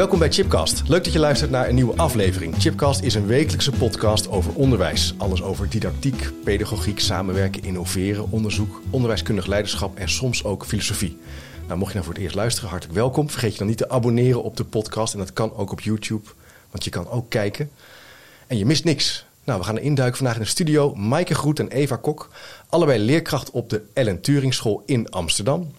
Welkom bij Chipcast. Leuk dat je luistert naar een nieuwe aflevering. Chipcast is een wekelijkse podcast over onderwijs. Alles over didactiek, pedagogiek, samenwerken, innoveren, onderzoek, onderwijskundig leiderschap en soms ook filosofie. Nou, mocht je nou voor het eerst luisteren, hartelijk welkom. Vergeet je dan niet te abonneren op de podcast en dat kan ook op YouTube, want je kan ook kijken. En je mist niks. Nou, we gaan induiken vandaag in de studio. Maaike Groet en Eva Kok, allebei leerkracht op de Ellen Turing School in Amsterdam.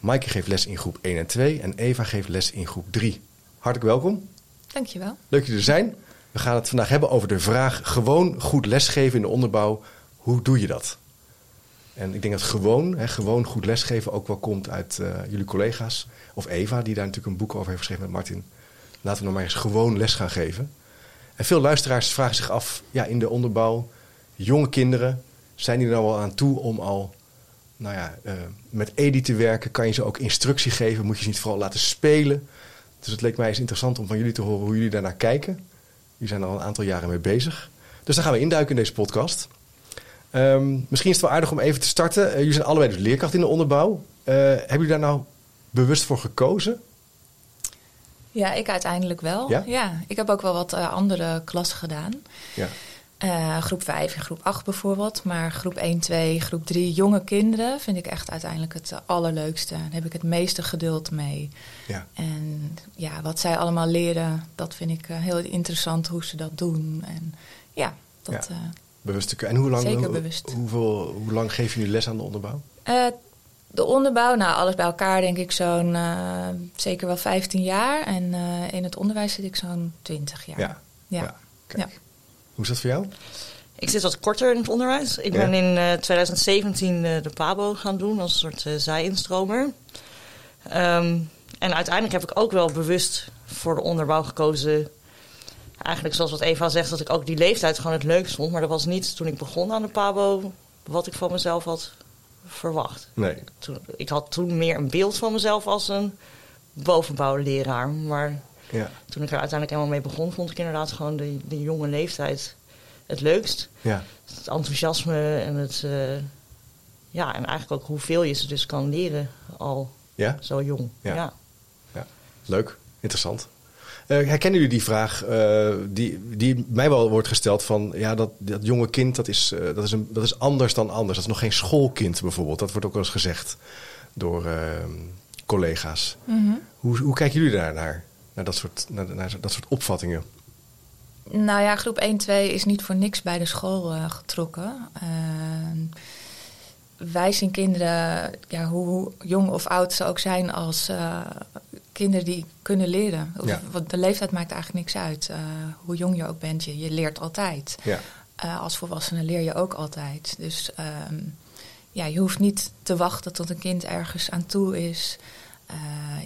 Maaike geeft les in groep 1 en 2 en Eva geeft les in groep 3. Hartelijk welkom. Dankjewel. Leuk dat je er zijn. We gaan het vandaag hebben over de vraag gewoon goed lesgeven in de onderbouw. Hoe doe je dat? En ik denk dat gewoon, hè, gewoon goed lesgeven ook wel komt uit uh, jullie collega's. Of Eva, die daar natuurlijk een boek over heeft geschreven met Martin. Laten we nog maar eens gewoon les gaan geven. En veel luisteraars vragen zich af, ja, in de onderbouw, jonge kinderen, zijn die er nou wel aan toe om al nou ja, uh, met EDI te werken? Kan je ze ook instructie geven? Moet je ze niet vooral laten spelen? Dus het leek mij eens interessant om van jullie te horen hoe jullie daarnaar kijken. Jullie zijn er al een aantal jaren mee bezig. Dus daar gaan we induiken in deze podcast. Um, misschien is het wel aardig om even te starten. Uh, jullie zijn allebei dus leerkracht in de onderbouw. Uh, hebben jullie daar nou bewust voor gekozen? Ja, ik uiteindelijk wel. Ja? ja ik heb ook wel wat uh, andere klassen gedaan. Ja. Uh, groep 5 en groep 8 bijvoorbeeld. Maar groep 1, 2, groep 3, jonge kinderen vind ik echt uiteindelijk het allerleukste. Daar heb ik het meeste geduld mee. Ja. En ja, wat zij allemaal leren, dat vind ik uh, heel interessant hoe ze dat doen. En ja, dat. Ja. Uh, bewust En hoe lang, zeker hoe, bewust. Hoeveel, hoe lang geven jullie les aan de onderbouw? de onderbouw, nou alles bij elkaar denk ik zo'n zeker wel 15 jaar. En in het onderwijs zit ik zo'n 20 jaar. Ja. ja. ja. Hoe is dat voor jou? Ik zit wat korter in het onderwijs. Ik Ja. ben in eh, 2017 eh, de PABO gaan doen als een soort eh zij-instromer. Ehm, en uiteindelijk heb ik ook wel bewust voor de onderbouw gekozen. Eigenlijk zoals wat Eva zegt, dat ik ook die leeftijd gewoon het leukst vond. Maar dat was niet toen ik begon aan de PABO wat ik van mezelf had verwacht. Nee. Toen, ik had toen meer een beeld van mezelf als een bovenbouwleraar. Maar Ja. toen ik er uiteindelijk helemaal mee begon, vond ik inderdaad gewoon de, de jonge leeftijd het leukst. Ja. Het enthousiasme en het. eh, ja, en eigenlijk ook hoeveel je ze dus kan leren al Ja? zo jong. Ja. Ja. Leuk. Interessant. Eh, herkennen jullie die vraag eh, die, die mij wel wordt gesteld van... ja, dat, dat jonge kind, dat is, eh, dat, is een, dat is anders dan anders. Dat is nog geen schoolkind bijvoorbeeld. Dat wordt ook wel eens gezegd door eh, collega's. Mhm. Hoe, hoe kijken jullie daar naar? Naar dat soort, naar, naar dat soort opvattingen? Nou ja, groep 1, 2 is niet voor niks bij de school uh, getrokken. Uh, wij zien kinderen, ja, hoe, hoe, jong of oud ze ook zijn, als uh, kinderen die kunnen leren. Ja. Want de leeftijd maakt eigenlijk niks uit. Hoe jong je ook bent, je, je leert altijd. Ja. Als volwassene leer je ook altijd. Dus um, ja, je hoeft niet te wachten tot een kind ergens aan toe is.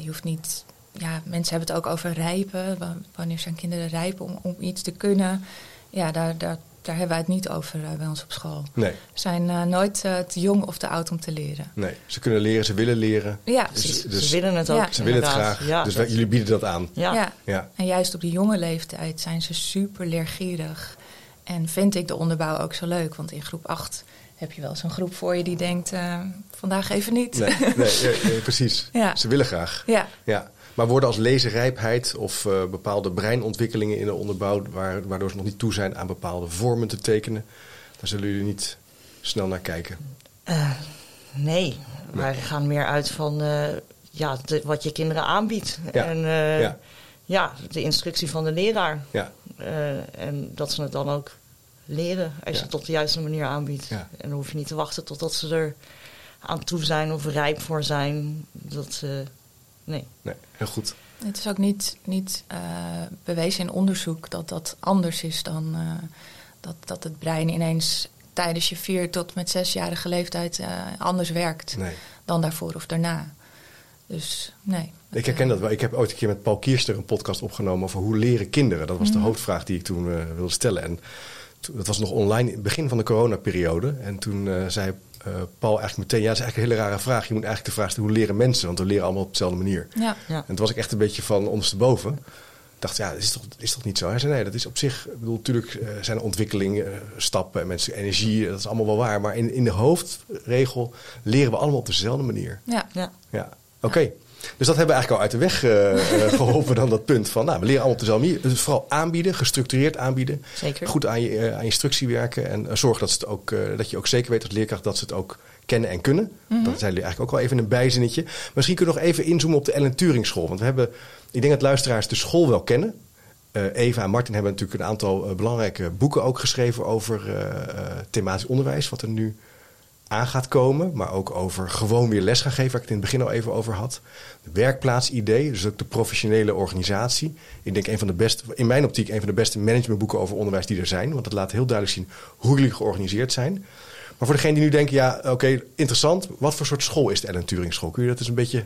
Je hoeft niet ja, mensen hebben het ook over rijpen. Wanneer zijn kinderen rijpen om, om iets te kunnen? Ja, daar, daar, daar hebben wij het niet over uh, bij ons op school. Nee. Ze zijn uh, nooit uh, te jong of te oud om te leren. Nee, ze kunnen leren, ze willen leren. Ja, dus, ze, ze willen het ook. Ja. Ze willen het graag. Ja, dus wij- jullie bieden dat aan. Ja. Ja. Ja. En juist op die jonge leeftijd zijn ze super leergierig. En vind ik de onderbouw ook zo leuk. Want in groep 8 heb je wel zo'n groep voor je die denkt... eh, vandaag even niet. Nee, nee, ja, precies. Ja. Ze willen graag. ja. Ja. Maar worden als lezenrijpheid of eh, bepaalde breinontwikkelingen in de onderbouw... Waar, waardoor ze nog niet toe zijn aan bepaalde vormen te tekenen... daar zullen jullie niet snel naar kijken. Eh, nee, wij gaan meer uit van eh, ja, de- wat je kinderen aanbiedt. Ja. En Ja. ja. de instructie van de leraar. Ja, en dat ze het dan ook leren als je het op de juiste manier aanbiedt. En dan hoef je niet te wachten totdat ze er aan toe zijn of rijp voor zijn. Dat, nee. nee, heel goed. Het is ook niet, niet eh, bewezen in onderzoek dat dat anders is dan eh, dat, dat het brein ineens tijdens je vier tot met zesjarige leeftijd eh, anders werkt Nee. dan daarvoor of daarna. Dus nee. Ik herken dat wel. Ik heb ooit een keer met Paul Kierster een podcast opgenomen over hoe leren kinderen. Dat was de Mhm. hoofdvraag die ik toen eh, wilde stellen. En toen- dat was nog online in het begin van de coronaperiode. En toen eh, zei eh, Paul eigenlijk meteen, ja, dat is eigenlijk een hele rare vraag. Je moet eigenlijk de vraag stellen, hoe leren mensen? Want we leren allemaal op dezelfde manier. Ja. Ja. En toen was ik echt een beetje van ondersteboven. Ik dacht, ja, dat is toch, is toch niet zo? Hij zei, nee, dat is op zich... Ik bedoel, natuurlijk eh, zijn er ontwikkelingen, eh, stappen en mensen, energie. Dat is allemaal wel waar. Maar in, in de hoofdregel leren we allemaal op dezelfde manier. Ja. Ja. Ja, oké. Dus dat hebben we eigenlijk al uit de weg eh, eh, geholpen dan dat punt van, nou, we leren allemaal op dezelfde manier. Dus vooral aanbieden, gestructureerd aanbieden. Zeker. Goed aan je, eh, aan je instructie werken en zorgen dat, ze het ook, dat je ook zeker weet als leerkracht dat ze het ook kennen en kunnen. Mhm. Dat zijn jullie eigenlijk ook wel even een bijzinnetje. Misschien kunnen we nog even inzoomen op de Ellen Turing School. Want we hebben, ik denk dat luisteraars de school wel kennen. Eva en Martin hebben natuurlijk een aantal belangrijke boeken ook geschreven over thematisch onderwijs, wat er nu aan gaat komen. Maar ook over gewoon weer les gaan geven, waar ik het in het begin al even over had. De werkplaatsidee, dus ook de professionele organisatie. Ik denk een van de beste, in mijn optiek, een van de beste managementboeken over onderwijs die er zijn. Want dat laat heel duidelijk zien hoe jullie georganiseerd zijn. Maar voor degenen die nu denken, ja, oké, interessant. Wat voor soort school is de Ellen Turing School? Kun je dat eens een beetje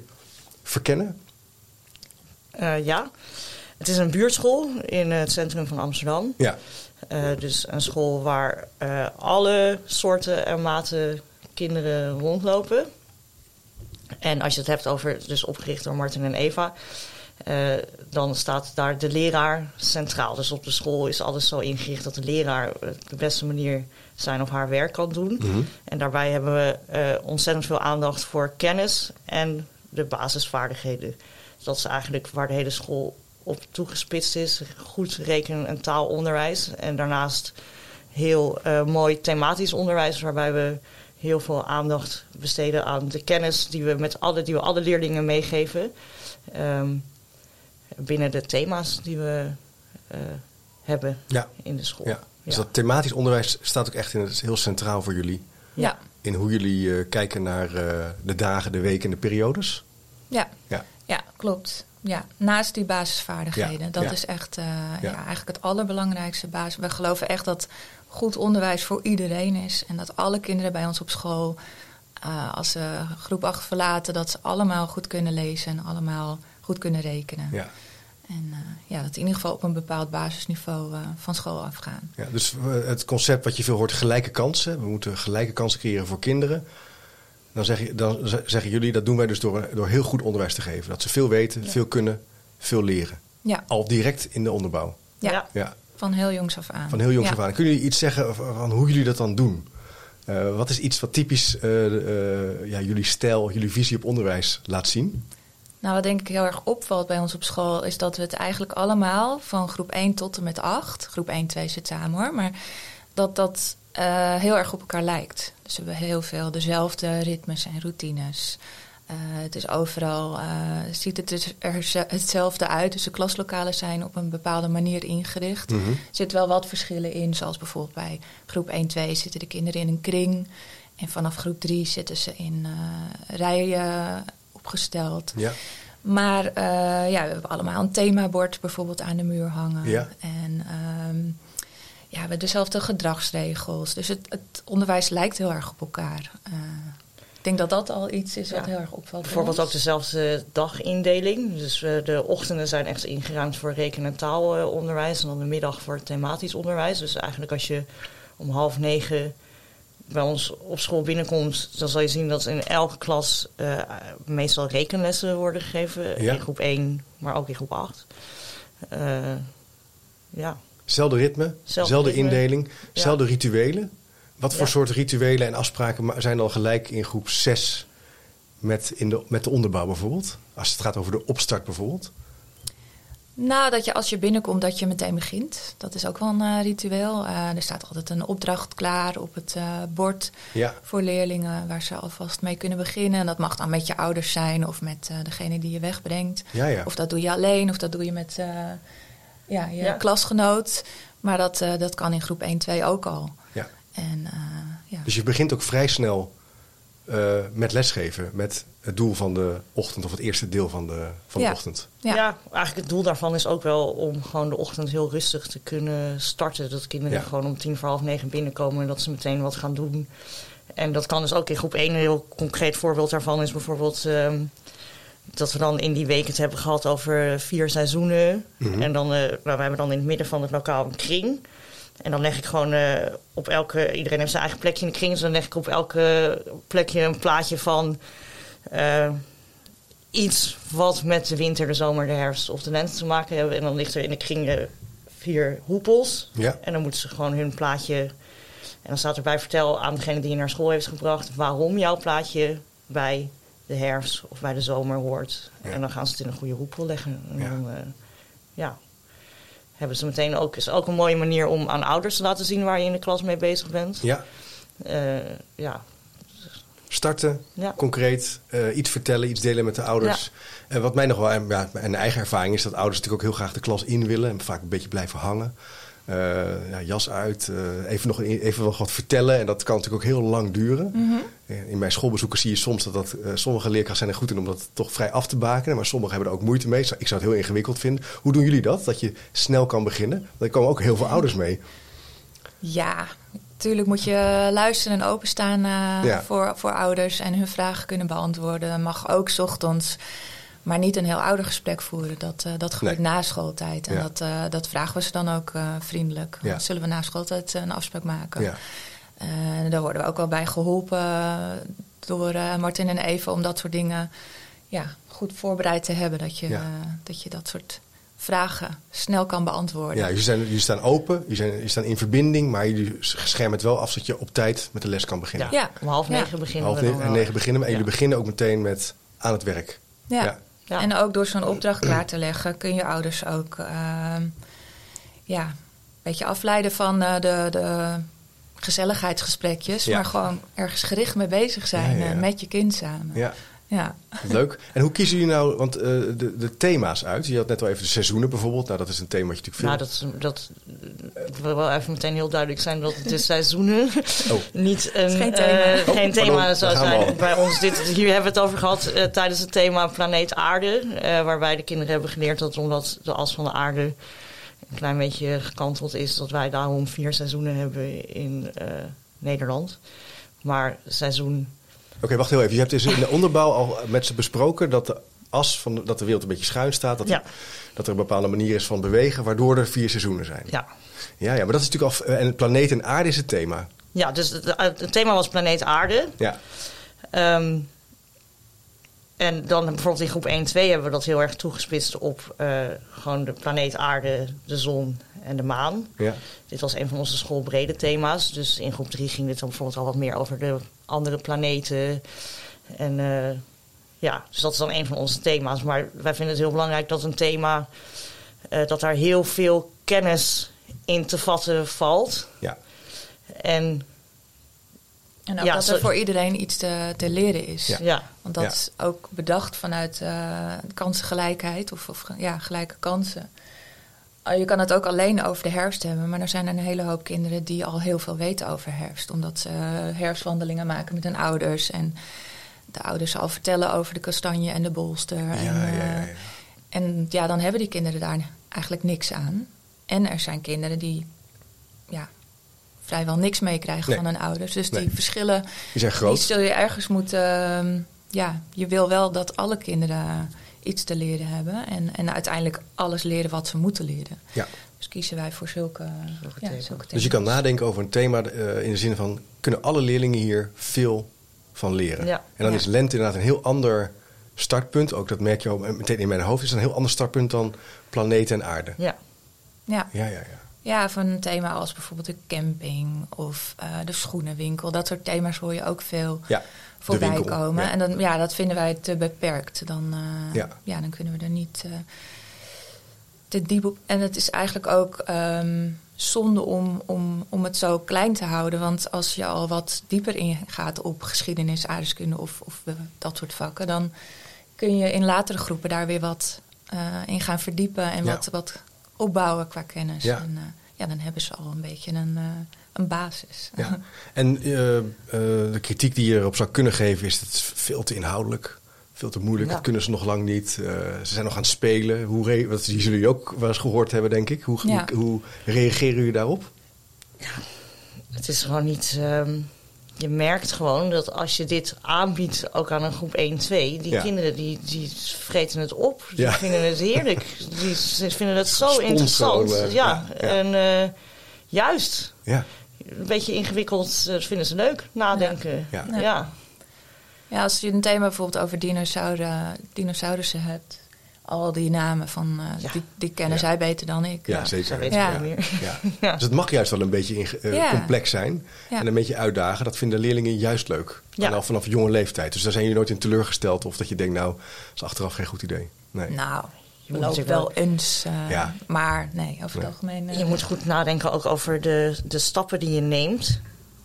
verkennen? Eh, ja. Het is een buurtschool in het centrum van Amsterdam. Ja, Eh, dus een school waar eh, alle soorten en maten kinderen rondlopen. En als je het hebt over, dus opgericht door Martin en Eva, eh, dan staat daar de leraar centraal. Dus op de school is alles zo ingericht dat de leraar eh, de beste manier zijn of haar werk kan doen. Mhm. En daarbij hebben we eh, ontzettend veel aandacht voor kennis en de basisvaardigheden. Dus dat is eigenlijk waar de hele school op toegespitst is. Goed rekenen- en taalonderwijs. En daarnaast heel mooi thematisch onderwijs, waarbij we heel veel aandacht besteden aan de kennis die we met alle, die we alle leerlingen meegeven. Ehm, binnen de thema's die we eh, hebben ja, in de school. ja. Dus Ja. dat thematisch onderwijs staat ook echt in het, heel centraal voor jullie. Ja. In hoe jullie eh, kijken naar eh, de dagen, de weken en de periodes. Ja. Ja. Ja, klopt. Ja, naast die basisvaardigheden. Ja, Dat ja. is echt eh, Ja. ja. eigenlijk het allerbelangrijkste basis. We geloven echt dat goed onderwijs voor iedereen is. En dat alle kinderen bij ons op school, eh, als ze groep 8 verlaten, dat ze allemaal goed kunnen lezen en allemaal goed kunnen rekenen. Ja. En eh, ja, dat in ieder geval op een bepaald basisniveau eh, van school afgaan. Ja, dus het concept wat je veel hoort, gelijke kansen. We moeten gelijke kansen creëren voor kinderen. Dan, zeg je, dan zeggen jullie, dat doen wij dus door, door heel goed onderwijs te geven. Dat ze veel weten, Ja. veel kunnen, veel leren. Ja, Al direct in de onderbouw. ja, Ja. Van heel jongs af aan. van heel jongs Ja. af aan. Kunnen jullie iets zeggen van hoe jullie dat dan doen? Eh, wat is iets wat typisch eh, eh, ja, jullie stijl, jullie visie op onderwijs laat zien? Nou, wat denk ik heel erg opvalt bij ons op school, is dat we het eigenlijk allemaal van groep 1 tot en met 8, groep 1, 2 zit samen hoor, maar dat dat heel erg op elkaar lijkt. Dus we hebben heel veel dezelfde ritmes en routines. Eh, het is overal, eh, ziet het dus er ze- hetzelfde uit. Dus de klaslokalen zijn op een bepaalde manier ingericht. Mhm. Er zitten wel wat verschillen in, zoals bijvoorbeeld bij groep 1, 2 zitten de kinderen in een kring. En vanaf groep 3 zitten ze in eh, rijen opgesteld. Ja, Maar ja, we hebben allemaal een themabord bijvoorbeeld aan de muur hangen. Ja. En ehm, ja, we hebben dezelfde gedragsregels. Dus het, het onderwijs lijkt heel erg op elkaar. Ik denk dat dat al iets is wat Ja. heel erg opvalt. bij Bijvoorbeeld ook dezelfde dagindeling. Dus eh, de ochtenden zijn echt ingeruimd voor reken- en taalonderwijs. En dan de middag voor thematisch onderwijs. Dus eigenlijk als je om half negen bij ons op school binnenkomt... dan zal je zien dat in elke klas eh, meestal rekenlessen worden gegeven. Ja. In groep 1, maar ook in groep 8. Eh, ja. zelfde ritme, Zelfde zelfde ritme. indeling, Ja. zelfde rituelen. Wat voor Ja. soort rituelen en afspraken zijn al gelijk in groep 6 met, in de, met de onderbouw bijvoorbeeld? Als het gaat over de opstart bijvoorbeeld. Nou, dat je als je binnenkomt, dat je meteen begint. Dat is ook wel een eh, ritueel. Eh, er staat altijd een opdracht klaar op het eh, bord Ja, voor leerlingen... waar ze alvast mee kunnen beginnen. En dat mag dan met je ouders zijn of met eh, degene die je wegbrengt. ja, ja. Of dat doe je alleen, of dat doe je met eh, ja, je Ja. klasgenoot. Maar dat, eh, dat kan in groep 1, 2 ook al. En, eh, ja. Dus je begint ook vrij snel eh, met lesgeven. Met het doel van de ochtend of het eerste deel van de, van Ja. de ochtend. Ja. Ja. eigenlijk het doel daarvan is ook wel om gewoon de ochtend heel rustig te kunnen starten. Dat kinderen Ja. gewoon om tien voor half negen binnenkomen en dat ze meteen wat gaan doen. En dat kan dus ook in groep 1 een heel concreet voorbeeld daarvan is bijvoorbeeld... ehm, dat we dan in die week het hebben gehad over vier seizoenen. Mhm. En dan, eh nou, we hebben dan in het midden van het lokaal een kring. En dan leg ik gewoon eh, op elke... Iedereen heeft zijn eigen plekje in de kring. Dus dan leg ik op elke plekje een plaatje van... eh, iets wat met de winter, de zomer, de herfst of de lente te maken hebben. En dan ligt er in de kring eh, vier hoepels. Ja. En dan moeten ze gewoon hun plaatje... En dan staat erbij, vertel aan degene die je naar school heeft gebracht... waarom jouw plaatje bij de herfst of bij de zomer hoort. Ja. En dan gaan ze het in een goede hoepel leggen. En Ja. dan, ja, hebben ze meteen ook... is ook een mooie manier om aan ouders te laten zien... waar je in de klas mee bezig bent. Ja, Eh, ja, starten, ja. concreet, eh, iets vertellen, iets delen met de ouders. En wat mij nog wel, ja, mijn eigen ervaring is dat ouders natuurlijk ook heel graag de klas in willen en vaak een beetje blijven hangen. Eh, ja, jas uit, eh, even, nog, even nog wat vertellen. En dat kan natuurlijk ook heel lang duren. Mhm. Eh, In mijn schoolbezoeken zie je soms dat, dat sommige leerkrachten zijn er goed in om dat toch vrij af te bakenen. Maar sommigen hebben er ook moeite mee. Ik zou het heel ingewikkeld vinden. Hoe doen jullie dat? Dat je snel kan beginnen? Daar komen ook heel veel ouders mee. Ja, natuurlijk moet je luisteren en openstaan Ja. voor, voor ouders en hun vragen kunnen beantwoorden. Mag ook 's ochtends, maar niet een heel oudergesprek voeren. Dat, eh, dat gebeurt Nee. na schooltijd. En Ja. dat, eh, dat vragen we ze dan ook eh, vriendelijk. Ja. Zullen we na schooltijd een afspraak maken? Ja. En daar worden we ook wel bij geholpen door eh, Martin en Eva om dat soort dingen ja, goed voorbereid te hebben. Dat je, Ja. dat je dat soort vragen snel kan beantwoorden. Ja, jullie, zijn, jullie staan open, jullie, zijn, jullie staan in verbinding, maar jullie schermen het wel af zodat je op tijd met de les kan beginnen. Ja, Ja. om half Ja. negen beginnen Half we dan negen en wel. negen beginnen we. En Ja. jullie beginnen ook meteen met aan het werk. Ja. Ja. En ook door zo'n opdracht klaar te leggen, kun je ouders ook ehm, ja, een beetje afleiden van eh, de, de gezelligheidsgesprekjes. Ja. Maar gewoon ergens gericht mee bezig zijn Ja, eh, met je kind samen. Ja, Ja. leuk. En hoe kiezen jullie nou want, eh, de, de thema's uit? Je had net al even de seizoenen bijvoorbeeld. Nou, dat is een thema wat je natuurlijk Nou, veel... dat, is- dat ik wil wel even meteen heel duidelijk zijn dat het de seizoenen Oh. niet een, Geen thema. eh, Oh, geen thema pardon, zou zijn bij ons. Dit, hier hebben we het over gehad eh, tijdens het thema Planeet Aarde. eh, waarbij de kinderen hebben geleerd dat omdat de as van de aarde een klein beetje gekanteld is, dat wij daarom vier seizoenen hebben in eh, Nederland. Maar seizoen Oké, wacht heel even. Je hebt dus in de onderbouw al met ze besproken dat de as van de, dat de wereld een beetje schuin staat. Dat, Ja. dat er een bepaalde manier is van bewegen, waardoor er vier seizoenen zijn. Ja, ja, ja maar dat is natuurlijk al... En planeet en aarde is het thema. ja dus het, het thema was planeet Aarde. Ja, Ehm, en dan bijvoorbeeld in groep 1 2 hebben we dat heel erg toegespitst op eh, gewoon de planeet Aarde, de zon en de maan. ja. Dit was een van onze schoolbrede thema's. Dus in groep 3 ging dit dan bijvoorbeeld al wat meer over de andere planeten. En eh, ja, dus dat is dan een van onze thema's. Maar wij vinden het heel belangrijk dat een thema, eh, dat daar heel veel kennis in te vatten valt. ja. En En ook Ja, dat er voor iedereen iets te, te leren is. Ja. ja, Want dat Ja. is ook bedacht vanuit eh, kansengelijkheid of, of ja, gelijke kansen. Uh, Je kan het ook alleen over de herfst hebben, maar er zijn een hele hoop kinderen die al heel veel weten over herfst. Omdat ze eh, herfstwandelingen maken met hun ouders. En de ouders al vertellen over de kastanje en de bolster. Ja, en, ja, eh, ja, en ja, dan hebben die kinderen daar eigenlijk niks aan. En er zijn kinderen die ja, vrijwel niks meekrijgen Nee. van hun ouders. Dus Nee. die verschillen Die zijn die groot. zul je ergens moeten. ehm, ja, je wil wel dat alle kinderen iets te leren hebben. En, en uiteindelijk alles leren wat ze moeten leren. Ja. Dus kiezen wij voor zulke, Zulke ja, thema's. zulke Dus je kan thema's. nadenken over een thema eh, in de zin van... kunnen alle leerlingen hier veel van leren? Ja. En dan Ja. is lente inderdaad een heel ander startpunt. Ook dat merk je al meteen in mijn hoofd. is een heel ander startpunt dan planeten en aarde. ja. Ja. Ja, ja, ja. ja, van een thema als bijvoorbeeld de camping of eh, de schoenenwinkel. Dat soort thema's hoor je ook veel Ja, voorbij komen. ja. En dan, ja, dat vinden wij te beperkt. Dan, eh, Ja. ja. dan kunnen we er niet eh, te diep op. En het is eigenlijk ook ehm, zonde om, om, om het zo klein te houden. Want als je al wat dieper ingaat op geschiedenis, aardrijkskunde of, of eh, dat soort vakken, dan kun je in latere groepen daar weer wat in gaan verdiepen en Ja. wat, wat opbouwen qua kennis. Ja. En, ja, dan hebben ze al een beetje een, een basis. Ja. En eh, eh, de kritiek die je erop zou kunnen geven is... het is veel te inhoudelijk, veel te moeilijk. Ja. Dat kunnen ze nog lang niet. Eh, ze zijn nog aan het spelen. Hoe re- wat, die zullen jullie ook wel eens gehoord hebben, denk ik. Hoe, Ja. hoe, hoe reageren jullie daarop? Het is gewoon niet. ehm, je merkt gewoon dat als je dit aanbiedt ook aan een groep 1, 2, die Ja. kinderen die, die vreten het op. Die Ja. vinden het heerlijk. die ze vinden het zo interessant. ja. ja, ja. en eh, juist. Ja, Een beetje ingewikkeld, eh, dat vinden ze leuk. Nadenken. Ja. Ja. Ja. Ja, als je een thema bijvoorbeeld over dinosauren, dinosaurussen hebt, al die namen van, eh, Ja. die, die kennen Ja. zij beter dan ik. ja, Ja, zeker. Ja. Ja. Ja. Dus het mag juist wel een beetje inge- eh, Ja. complex zijn. Ja. En een beetje uitdagen. Dat vinden leerlingen juist leuk. Ja. En al vanaf jonge leeftijd. Dus daar zijn jullie nooit in teleurgesteld. Of dat je denkt, nou, dat is achteraf geen goed idee. Nee. Nou, Je loopt natuurlijk wel eens, eh, Ja. maar nee, over het algemeen. eh, Je moet goed nadenken ook over de, de stappen die je neemt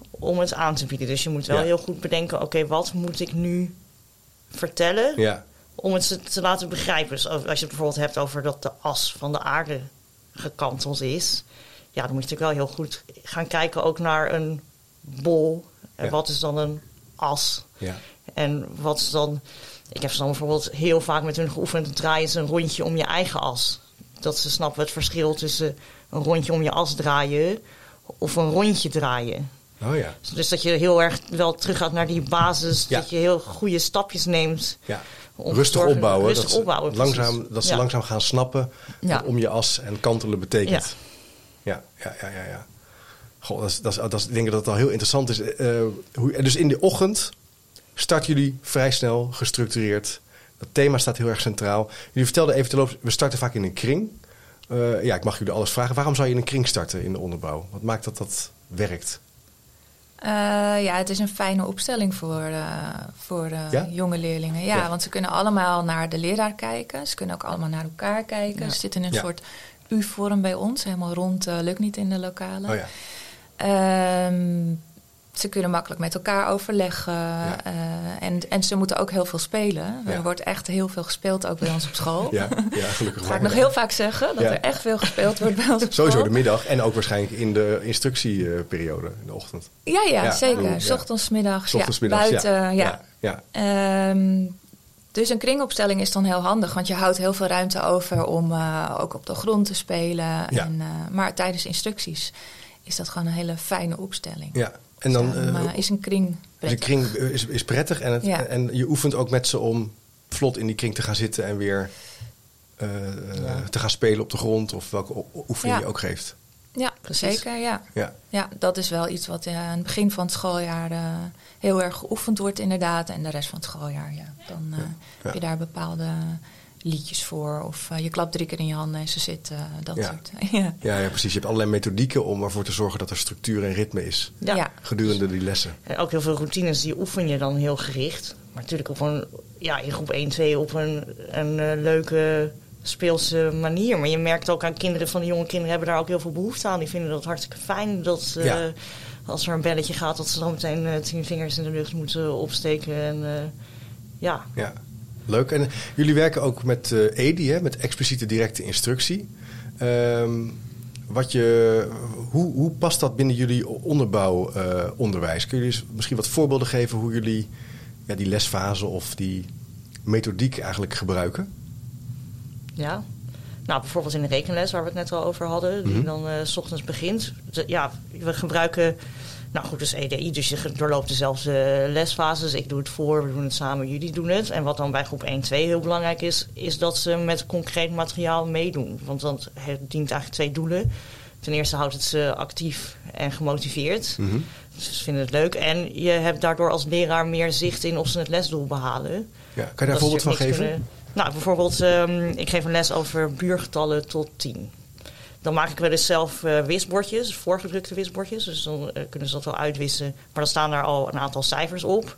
om het aan te bieden. Dus je moet wel Ja. heel goed bedenken, oké, wat moet ik nu vertellen Ja, om het ze te laten begrijpen. Dus als je het bijvoorbeeld hebt over dat de as van de aarde gekanteld is, ja, dan moet je natuurlijk wel heel goed gaan kijken ook naar een bol. En Ja. wat is dan een as? ja. En wat is dan. Ik heb ze dan bijvoorbeeld heel vaak met hun geoefend. draaien ze een rondje om je eigen as. Dat ze snappen het verschil tussen een rondje om je as draaien. of een rondje draaien. Oh ja. Dus dat je heel erg wel teruggaat naar die basis. Ja. Dat je heel goede stapjes neemt. ja. Rustig opbouwen. Rustig dat, ze opbouwen. precies. langzaam, dat ze langzaam gaan snappen wat om je as en kantelen betekent. Ja, ja, ja, ja. ja. Goh, dat is, dat is, dat is, ik denk dat het al heel interessant is. Eh, hoe, dus in de ochtend starten jullie vrij snel, gestructureerd. Dat thema staat heel erg centraal. Jullie vertelden even te loop, we starten vaak in een kring. Eh, ja, ik mag jullie alles vragen. Waarom zou je in een kring starten in de onderbouw? Wat maakt dat dat werkt? Eh, ja, het is een fijne opstelling voor, eh, voor Ja? jonge leerlingen. Ja, Ja. want ze kunnen allemaal naar de leraar kijken. Ze kunnen ook allemaal naar elkaar kijken. Ja. Ze zitten in een soort U-vorm bij ons. Helemaal rond lukt niet in de lokalen. Oh ja. Ehm, ze kunnen makkelijk met elkaar overleggen. eh, en, en ze moeten ook heel veel spelen. Ja. Er wordt echt heel veel gespeeld, ook bij ons op school. Ja, ja gelukkig Dat ga ik nog heel vaak zeggen, dat er echt veel gespeeld wordt bij ons op Sowieso school. de middag en ook waarschijnlijk in de instructieperiode in de ochtend. Ja, ja, zeker. S ochtends, middags, ochtends, buiten. Ja. ja. Ehm, dus een kringopstelling is dan heel handig, want je houdt heel veel ruimte over om eh, ook op de grond te spelen. Ja. En, eh, maar tijdens instructies is dat gewoon een hele fijne opstelling. ja. En dan Dus, eh, eh, is een kring Dus de prettig. kring is, is prettig en, het, Ja. en je oefent ook met ze om vlot in die kring te gaan zitten en weer eh, Ja. te gaan spelen op de grond of welke oefening Ja. je ook geeft. Ja, Precies. zeker. Ja. Ja, ja, dat is wel iets wat eh, aan het begin van het schooljaar eh, heel erg geoefend wordt, inderdaad. En de rest van het schooljaar, ja. Dan eh, heb je daar bepaalde liedjes voor. Of eh, je klapt drie keer in je handen en ze zitten. dat Ja. soort. ja. ja, ja, precies. Je hebt allerlei methodieken om ervoor te zorgen dat er structuur en ritme is Ja. Ja. gedurende die lessen. En ook heel veel routines die oefen je dan heel gericht. Maar natuurlijk op een, ja, in groep 1, 2 op een, een eh, leuke speelse manier. Maar je merkt ook aan kinderen van de jonge kinderen hebben daar ook heel veel behoefte aan. Die vinden dat hartstikke fijn dat eh, Ja. als er een belletje gaat, dat ze dan meteen eh, tien vingers in de lucht moeten opsteken. En eh, ja, Ja, leuk. En jullie werken ook met eh EDI, hè, met expliciete directe instructie. Ehm, wat je, hoe, hoe past dat binnen jullie onderbouwonderwijs? Kun je misschien wat voorbeelden geven hoe jullie ja, die lesfase of die methodiek eigenlijk gebruiken? Ja. Nou, bijvoorbeeld in de rekenles waar we het net al over hadden, die Mhm. dan eh, s ochtends begint. Ja, we gebruiken, nou goed, dus EDI, dus je doorloopt dezelfde lesfases. Ik doe het voor, we doen het samen, jullie doen het. En wat dan bij groep 1, 2 heel belangrijk is, is dat ze met concreet materiaal meedoen. Want dat dient eigenlijk twee doelen. Ten eerste houdt het ze actief en gemotiveerd. Mhm. Dus ze vinden het leuk. En je hebt daardoor als leraar meer zicht in of ze het lesdoel behalen. Ja, kan je daar een voorbeeld van geven? kunnen- Nou, bijvoorbeeld, ehm, ik geef een les over buurgetallen tot 10. Dan maak ik wel eens zelf eh, wisbordjes, voorgedrukte wisbordjes. Dus dan eh, kunnen ze dat wel uitwissen. Maar dan staan daar al een aantal cijfers op.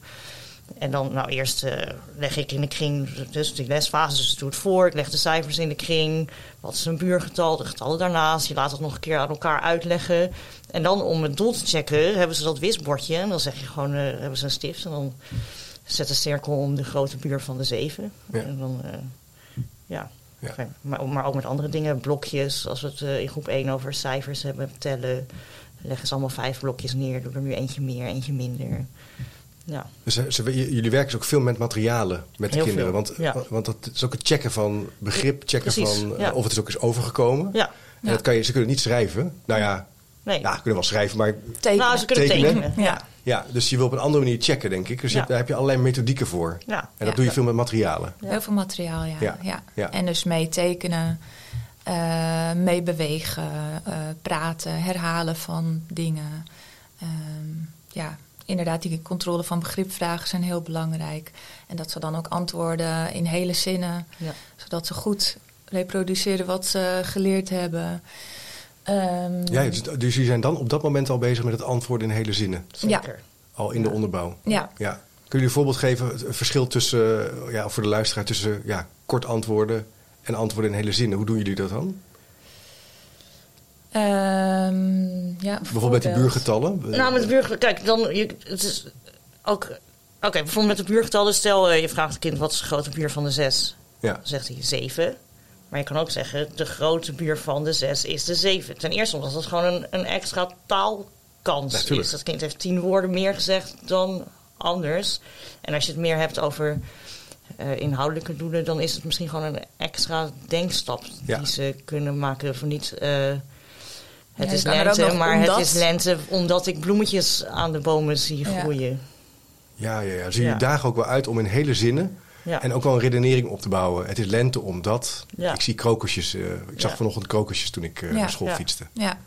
En dan, nou, eerst eh, leg ik in de kring, dus die lesfase, dus doe het voor. Ik leg de cijfers in de kring. Wat is een buurgetal, de getallen daarnaast. Je laat het nog een keer aan elkaar uitleggen. En dan om het doel te checken, hebben ze dat wisbordje. En dan zeg je gewoon, hebben ze een stift. En dan zet een cirkel om de grote buur van de zeven. Ja. En dan, ja. Ja. Maar, maar ook met andere dingen, blokjes. Als we het eh, in groep 1 over cijfers hebben, tellen. Leggen ze allemaal vijf blokjes neer. Doe er nu eentje meer, eentje minder. Ja. Dus eh, ze, jullie werken dus ook veel met materialen met de Heel kinderen. veel, Want, ja. want dat is ook het checken van begrip, checken Precies, van eh, ja. of het is ook is overgekomen. Ja. En Ja. dat kan je, ze kunnen niet schrijven. Nou ja, Nee. ja, ze kunnen wel schrijven, maar Tekenen. nou, ze kunnen tekenen. tekenen. Ja. Ja, dus je wil op een andere manier checken, denk ik. Dus je Ja. hebt- daar heb je allerlei methodieken voor. Ja. En dat Ja. doe je veel met materialen. Ja. Heel veel materiaal, ja. Ja, ja. ja. En dus mee tekenen, eh, mee bewegen, eh, praten, herhalen van dingen. Ehm, ja, inderdaad, die controle van begripvragen zijn heel belangrijk. En dat ze dan ook antwoorden in hele zinnen, Ja. zodat ze goed reproduceren wat ze geleerd hebben. Ehm, Ja, dus, dus jullie zijn dan op dat moment al bezig met het antwoorden in hele zinnen. Zeker. Al in de onderbouw. ja. Ja. Kun jullie een voorbeeld geven, het verschil tussen, eh, ja, voor de luisteraar, tussen ja, kort antwoorden en antwoorden in hele zinnen? Hoe doen jullie dat dan? Ehm, ja, Bijvoorbeeld met die buurgetallen? Nou, met buurgetallen, kijk, dan, je, het is ook, oké, bijvoorbeeld met de buurgetallen, stel eh, je vraagt een kind wat is de grote buur van de zes, Ja, dan zegt hij zeven. Maar je kan ook zeggen, de grote buur van de zes is de zeven. Ten eerste omdat dat gewoon een, een extra taalkans Natuurlijk. is. Dat kind heeft tien woorden meer gezegd dan anders. En als je het meer hebt over eh, inhoudelijke doelen, dan is het misschien gewoon een extra denkstap Ja. die ze kunnen maken. Van niet, eh, het je is lente, maar omdat- het is lente omdat ik bloemetjes aan de bomen zie groeien. ja, ja. ja. Jullie Ja. dagen ook wel uit om in hele zinnen Ja. en ook wel een redenering op te bouwen. Het is lente omdat Ja. ik zie krokusjes. eh, ik zag Ja. vanochtend krokusjes toen ik eh, Ja. naar school Ja. fietste. Ja.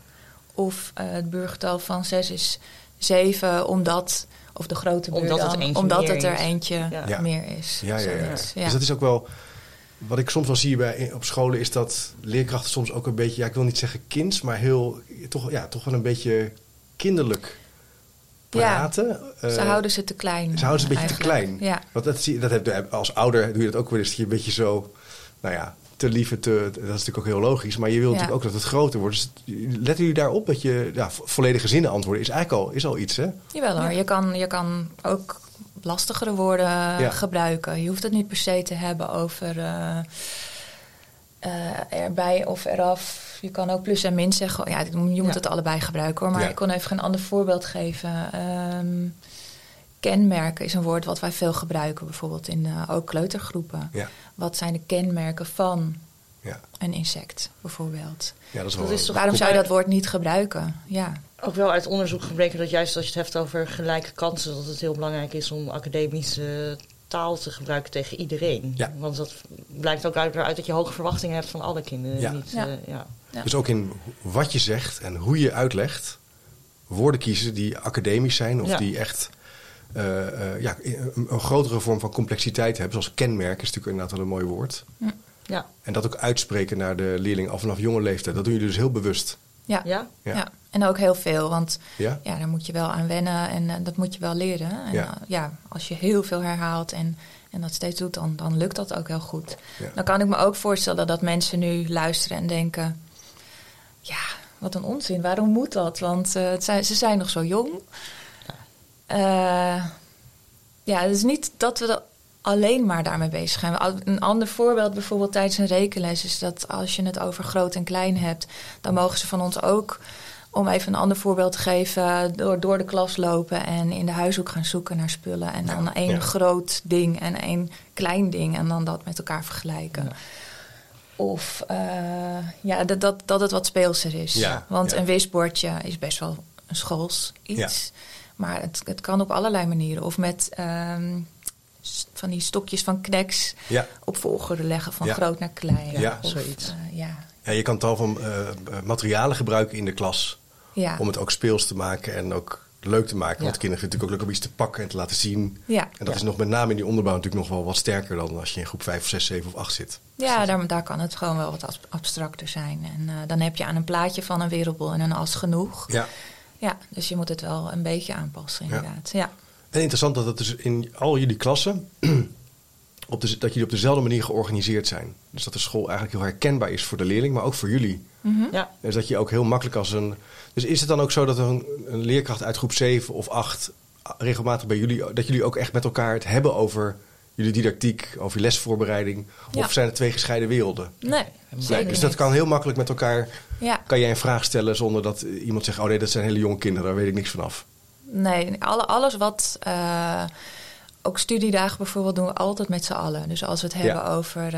Of eh, het buurgetal van 6 is 7, omdat, of de grote Omdat het dan, eentje omdat meer het er is. eentje Ja. Ja. meer is. Ja, ja, ja. Dus dat is ook wel. Wat ik soms wel zie bij, op scholen is dat leerkrachten soms ook een beetje, ja, ik wil niet zeggen kinds, maar heel, toch, ja, toch wel een beetje kinderlijk Ja, praten. Ze Eh, houden ze te klein. ze houden ze een beetje te klein. Ja. Want dat, zie, je- dat heb, als ouder doe je dat ook wel eens, dat je een beetje zo, nou ja, te lief, te, dat is natuurlijk ook heel logisch, maar je wil Ja. natuurlijk ook dat het groter wordt. Dus letten jullie daarop dat je ja, vo- volledige zinnen antwoorden is eigenlijk al, is al iets, hè? Jawel hoor, je, kan, je kan ook lastigere woorden Ja. gebruiken. Je hoeft het niet per se te hebben over eh, eh, erbij of eraf. Je kan ook plus en min zeggen. Ja, je moet Ja. het allebei gebruiken hoor. Maar Ja. ik kon even een ander voorbeeld geven. Ehm, kenmerken is een woord wat wij veel gebruiken, bijvoorbeeld in eh, ook kleutergroepen. Ja, Wat zijn de kenmerken van ja. een insect, bijvoorbeeld? ja dat is Dat wel... is toch- Waarom zou je dat woord niet gebruiken? Ja, Ook wel uit onderzoek gebleken dat juist als je het hebt over gelijke kansen, dat het heel belangrijk is om academische taal te gebruiken tegen iedereen. Ja. Want dat blijkt ook uit, eruit dat je hoge verwachtingen hebt van alle kinderen. Ja. Niet, Ja. eh, ja. Ja. Dus ook in wat je zegt en hoe je uitlegt, woorden kiezen die academisch zijn of Ja. die echt eh, eh, ja, een, een grotere vorm van complexiteit hebben. Zoals kenmerk is natuurlijk inderdaad wel een mooi woord. Ja. En dat ook uitspreken naar de leerling al vanaf jonge leeftijd. Dat doen jullie dus heel bewust. Ja. Ja? Ja. Ja. en ook heel veel, want Ja? ja, daar moet je wel aan wennen en eh, dat moet je wel leren. En Ja. ja. ja, als je heel veel herhaalt en, en dat steeds doet, dan, dan lukt dat ook heel goed. Ja. Dan kan ik me ook voorstellen dat mensen nu luisteren en denken: ja, wat een onzin, waarom moet dat? Want eh, het zijn, ze zijn nog zo jong. Eh, ja, het is niet dat we er alleen maar daarmee bezig zijn. Een ander voorbeeld bijvoorbeeld tijdens een rekenles is dat als je het over groot en klein hebt, dan mogen ze van ons ook, om even een ander voorbeeld te geven, door, door de klas lopen en in de huishoek gaan zoeken naar spullen. En dan één ja. groot ding en één klein ding en dan dat met elkaar vergelijken. Ja. Of eh, ja, dat, dat, dat het wat speelser is. Ja, Want een wisbordje is best wel een schools iets. Maar het, het kan op allerlei manieren. Of met ehm, van die stokjes van kneks Ja. op volgorde leggen van Ja. groot naar klein. Ja, of, zoiets. eh, ja. ja, je kan tal van eh, materialen gebruiken in de klas Ja. om het ook speels te maken en ook leuk te maken. Want kinderen vinden het natuurlijk ook leuk om iets te pakken en te laten zien. ja. En dat Ja. is nog met name in die onderbouw natuurlijk nog wel wat sterker dan als je in groep 5 of 6, 7 of 8 zit. Ja, daar, daar kan het gewoon wel wat abs- abstracter zijn. En eh, dan heb je aan een plaatje van een wereldbol en een as genoeg. Ja. Ja, dus je moet het wel een beetje aanpassen, Ja. inderdaad. Ja. En interessant dat het dus in al jullie klassen, op de, dat jullie op dezelfde manier georganiseerd zijn. Dus dat de school eigenlijk heel herkenbaar is voor de leerling, maar ook voor jullie. Mhm. Ja. Dus dat je ook heel makkelijk als een. Dus is het dan ook zo dat een, een leerkracht uit groep 7 of 8 regelmatig bij jullie, dat jullie ook echt met elkaar het hebben over jullie didactiek, over je lesvoorbereiding? Ja. Of zijn het twee gescheiden werelden? Nee, Nee, dus dat kan heel makkelijk met elkaar. Ja. Kan jij een vraag stellen zonder dat iemand zegt: Oh nee, dat zijn hele jonge kinderen, daar weet ik niks van af. Nee, alle, alles wat. eh, ook studiedagen bijvoorbeeld doen we altijd met z'n allen. Dus als we het hebben over eh,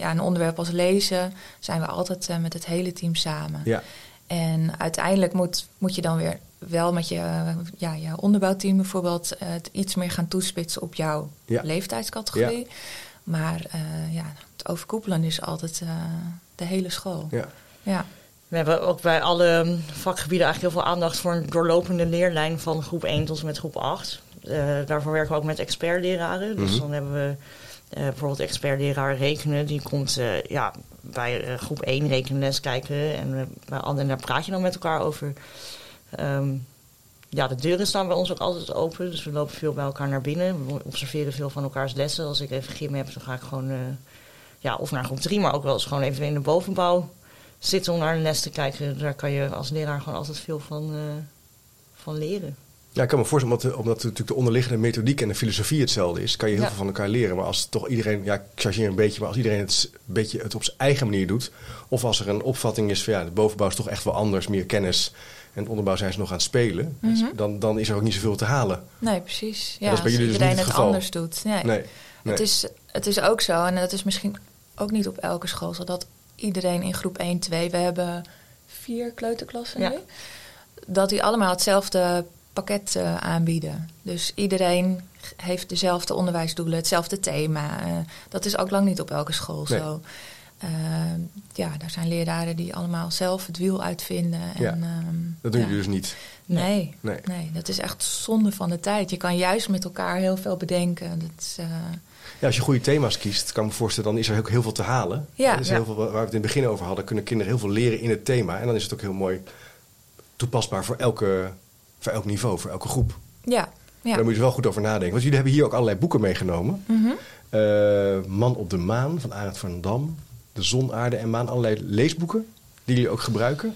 ja, een onderwerp als lezen, zijn we altijd eh, met het hele team samen. Ja, En uiteindelijk moet, moet je dan weer wel met je, ja, je onderbouwteam bijvoorbeeld het iets meer gaan toespitsen op jouw Ja. leeftijdscategorie. Maar ja, het overkoepelen is altijd de hele school. Ja. We hebben ook bij alle vakgebieden eigenlijk heel veel aandacht voor een doorlopende leerlijn van groep 1 tot en met groep 8. Eh, daarvoor werken we ook met expertleraren. Dus Mhm. dan hebben we eh, bijvoorbeeld expertleraar rekenen. Die komt eh, ja, bij groep 1 rekenles kijken. En bij anderen daar praat je dan met elkaar over. Ehm, ja, de deuren staan bij ons ook altijd open. Dus we lopen veel bij elkaar naar binnen. We observeren veel van elkaars lessen. Als ik even gym heb, dan ga ik gewoon... ja, of naar groep 3, maar ook wel eens gewoon even in de bovenbouw zitten om naar een les te kijken. Daar kan je als leraar gewoon altijd veel van, eh, van leren. Ja, ik kan me voorstellen, omdat, omdat natuurlijk de onderliggende methodiek en de filosofie hetzelfde is, kan je heel Ja. veel van elkaar leren. Maar als toch iedereen, ja, ik chargeer een beetje, maar als iedereen het, een beetje het op zijn eigen manier doet, of als er een opvatting is van ja, de bovenbouw is toch echt wel anders, meer kennis, en de onderbouw zijn ze nog aan het spelen, Mhm. dan, dan is er ook niet zoveel te halen. Nee, precies. Ja, dat is bij als jullie dus iedereen niet het het anders doet. Nee. Nee. nee. Het, is, het is ook zo, en dat is misschien ook niet op elke school zo, dat iedereen in groep 1, 2, we hebben vier kleuterklassen Ja. nu, dat die allemaal hetzelfde pakket eh, aanbieden. Dus iedereen heeft dezelfde onderwijsdoelen, hetzelfde thema. Eh, dat is ook lang niet op elke school Nee. zo. Eh, ja, daar zijn leraren die allemaal zelf het wiel uitvinden. En, Ja. ehm, dat doen ja. jullie dus niet. Nee, Nee. nee. dat is echt zonde van de tijd. Je kan juist met elkaar heel veel bedenken. Dat is, Ja, als je goede thema's kiest, kan ik me voorstellen, dan is er ook heel veel te halen. Ja. Er is Ja. heel veel, waar we het in het begin over hadden, kunnen kinderen heel veel leren in het thema. En dan is het ook heel mooi toepasbaar voor, elke, voor elk niveau, voor elke groep. ja, ja. Daar moet je wel goed over nadenken. Want jullie hebben hier ook allerlei boeken meegenomen. Mhm. Eh, Man op de Maan van Arend van Dam. De Zon, Aarde en Maan. Allerlei leesboeken die jullie ook gebruiken.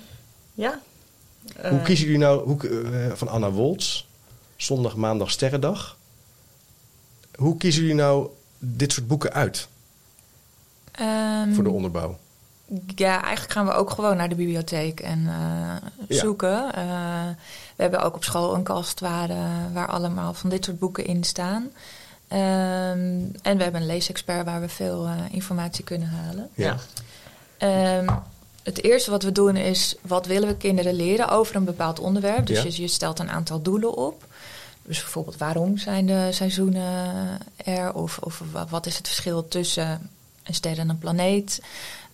Ja? hoe Eh, kiezen jullie nou hoe, eh, van Anna Woltz? Zondag, maandag, sterrendag. Hoe kiezen jullie nou dit soort boeken uit Ehm, voor de onderbouw? Ja, eigenlijk gaan we ook gewoon naar de bibliotheek en eh, Ja. zoeken. Eh, we hebben ook op school een kast waar, eh, waar allemaal van dit soort boeken in staan. Ehm, en we hebben een leesexpert waar we veel informatie kunnen halen. Ja. Ehm, het eerste wat we doen is, wat willen we kinderen leren over een bepaald onderwerp? Dus Ja. je, je stelt een aantal doelen op. Dus bijvoorbeeld, waarom zijn de seizoenen er? Of, of wa- wat is het verschil tussen een ster en een planeet?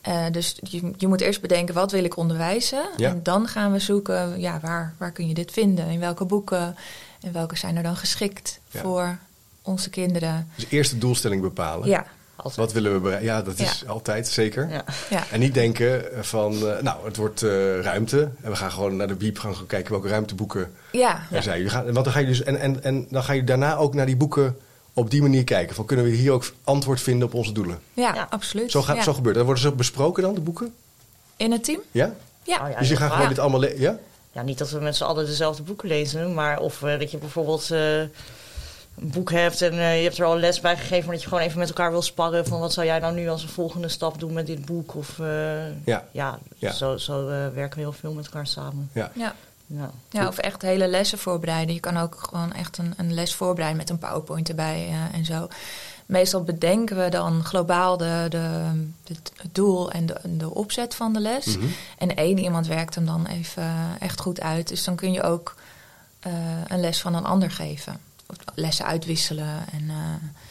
Eh, dus je, je moet eerst bedenken, wat wil ik onderwijzen? Ja. En dan gaan we zoeken, ja, waar, waar kun je dit vinden? In welke boeken? En welke zijn er dan geschikt Ja. voor onze kinderen? Dus eerst de doelstelling bepalen. Ja, altijd. Wat willen we bereiken? Ja, dat is altijd zeker. Ja. ja. En niet denken van, eh, nou, het wordt eh, ruimte. En we gaan gewoon naar de biep gaan gaan kijken welke ruimteboeken ja. er zijn. Jullie gaan, want dan ga je dus, en, en, en dan ga je daarna ook naar die boeken op die manier kijken. Van, kunnen we hier ook antwoord vinden op onze doelen? Ja, Ja. absoluut. Zo, gaat, Ja. zo gebeurt het. Dan worden ze ook besproken dan, de boeken? In het team? Ja? Ja. Oh ja, dus je gaat gewoon dit allemaal... le- Ja? Ja, niet dat we met z'n allen dezelfde boeken lezen, maar of eh, dat je bijvoorbeeld eh, een boek hebt en eh, je hebt er al les bij gegeven, maar dat je gewoon even met elkaar wil sparren van wat zou jij nou nu als een volgende stap doen met dit boek? Of eh, Ja. ja, Ja. zo, zo eh, werken we heel veel met elkaar samen. Ja. Ja. Ja. ja, of echt hele lessen voorbereiden. Je kan ook gewoon echt een, een les voorbereiden met een PowerPoint erbij eh, en zo. Meestal bedenken we dan globaal de, de, de- het doel en de, de opzet van de les. Mhm. En één iemand werkt hem dan even echt goed uit. Dus dan kun je ook eh, een les van een ander geven. Lessen uitwisselen. En,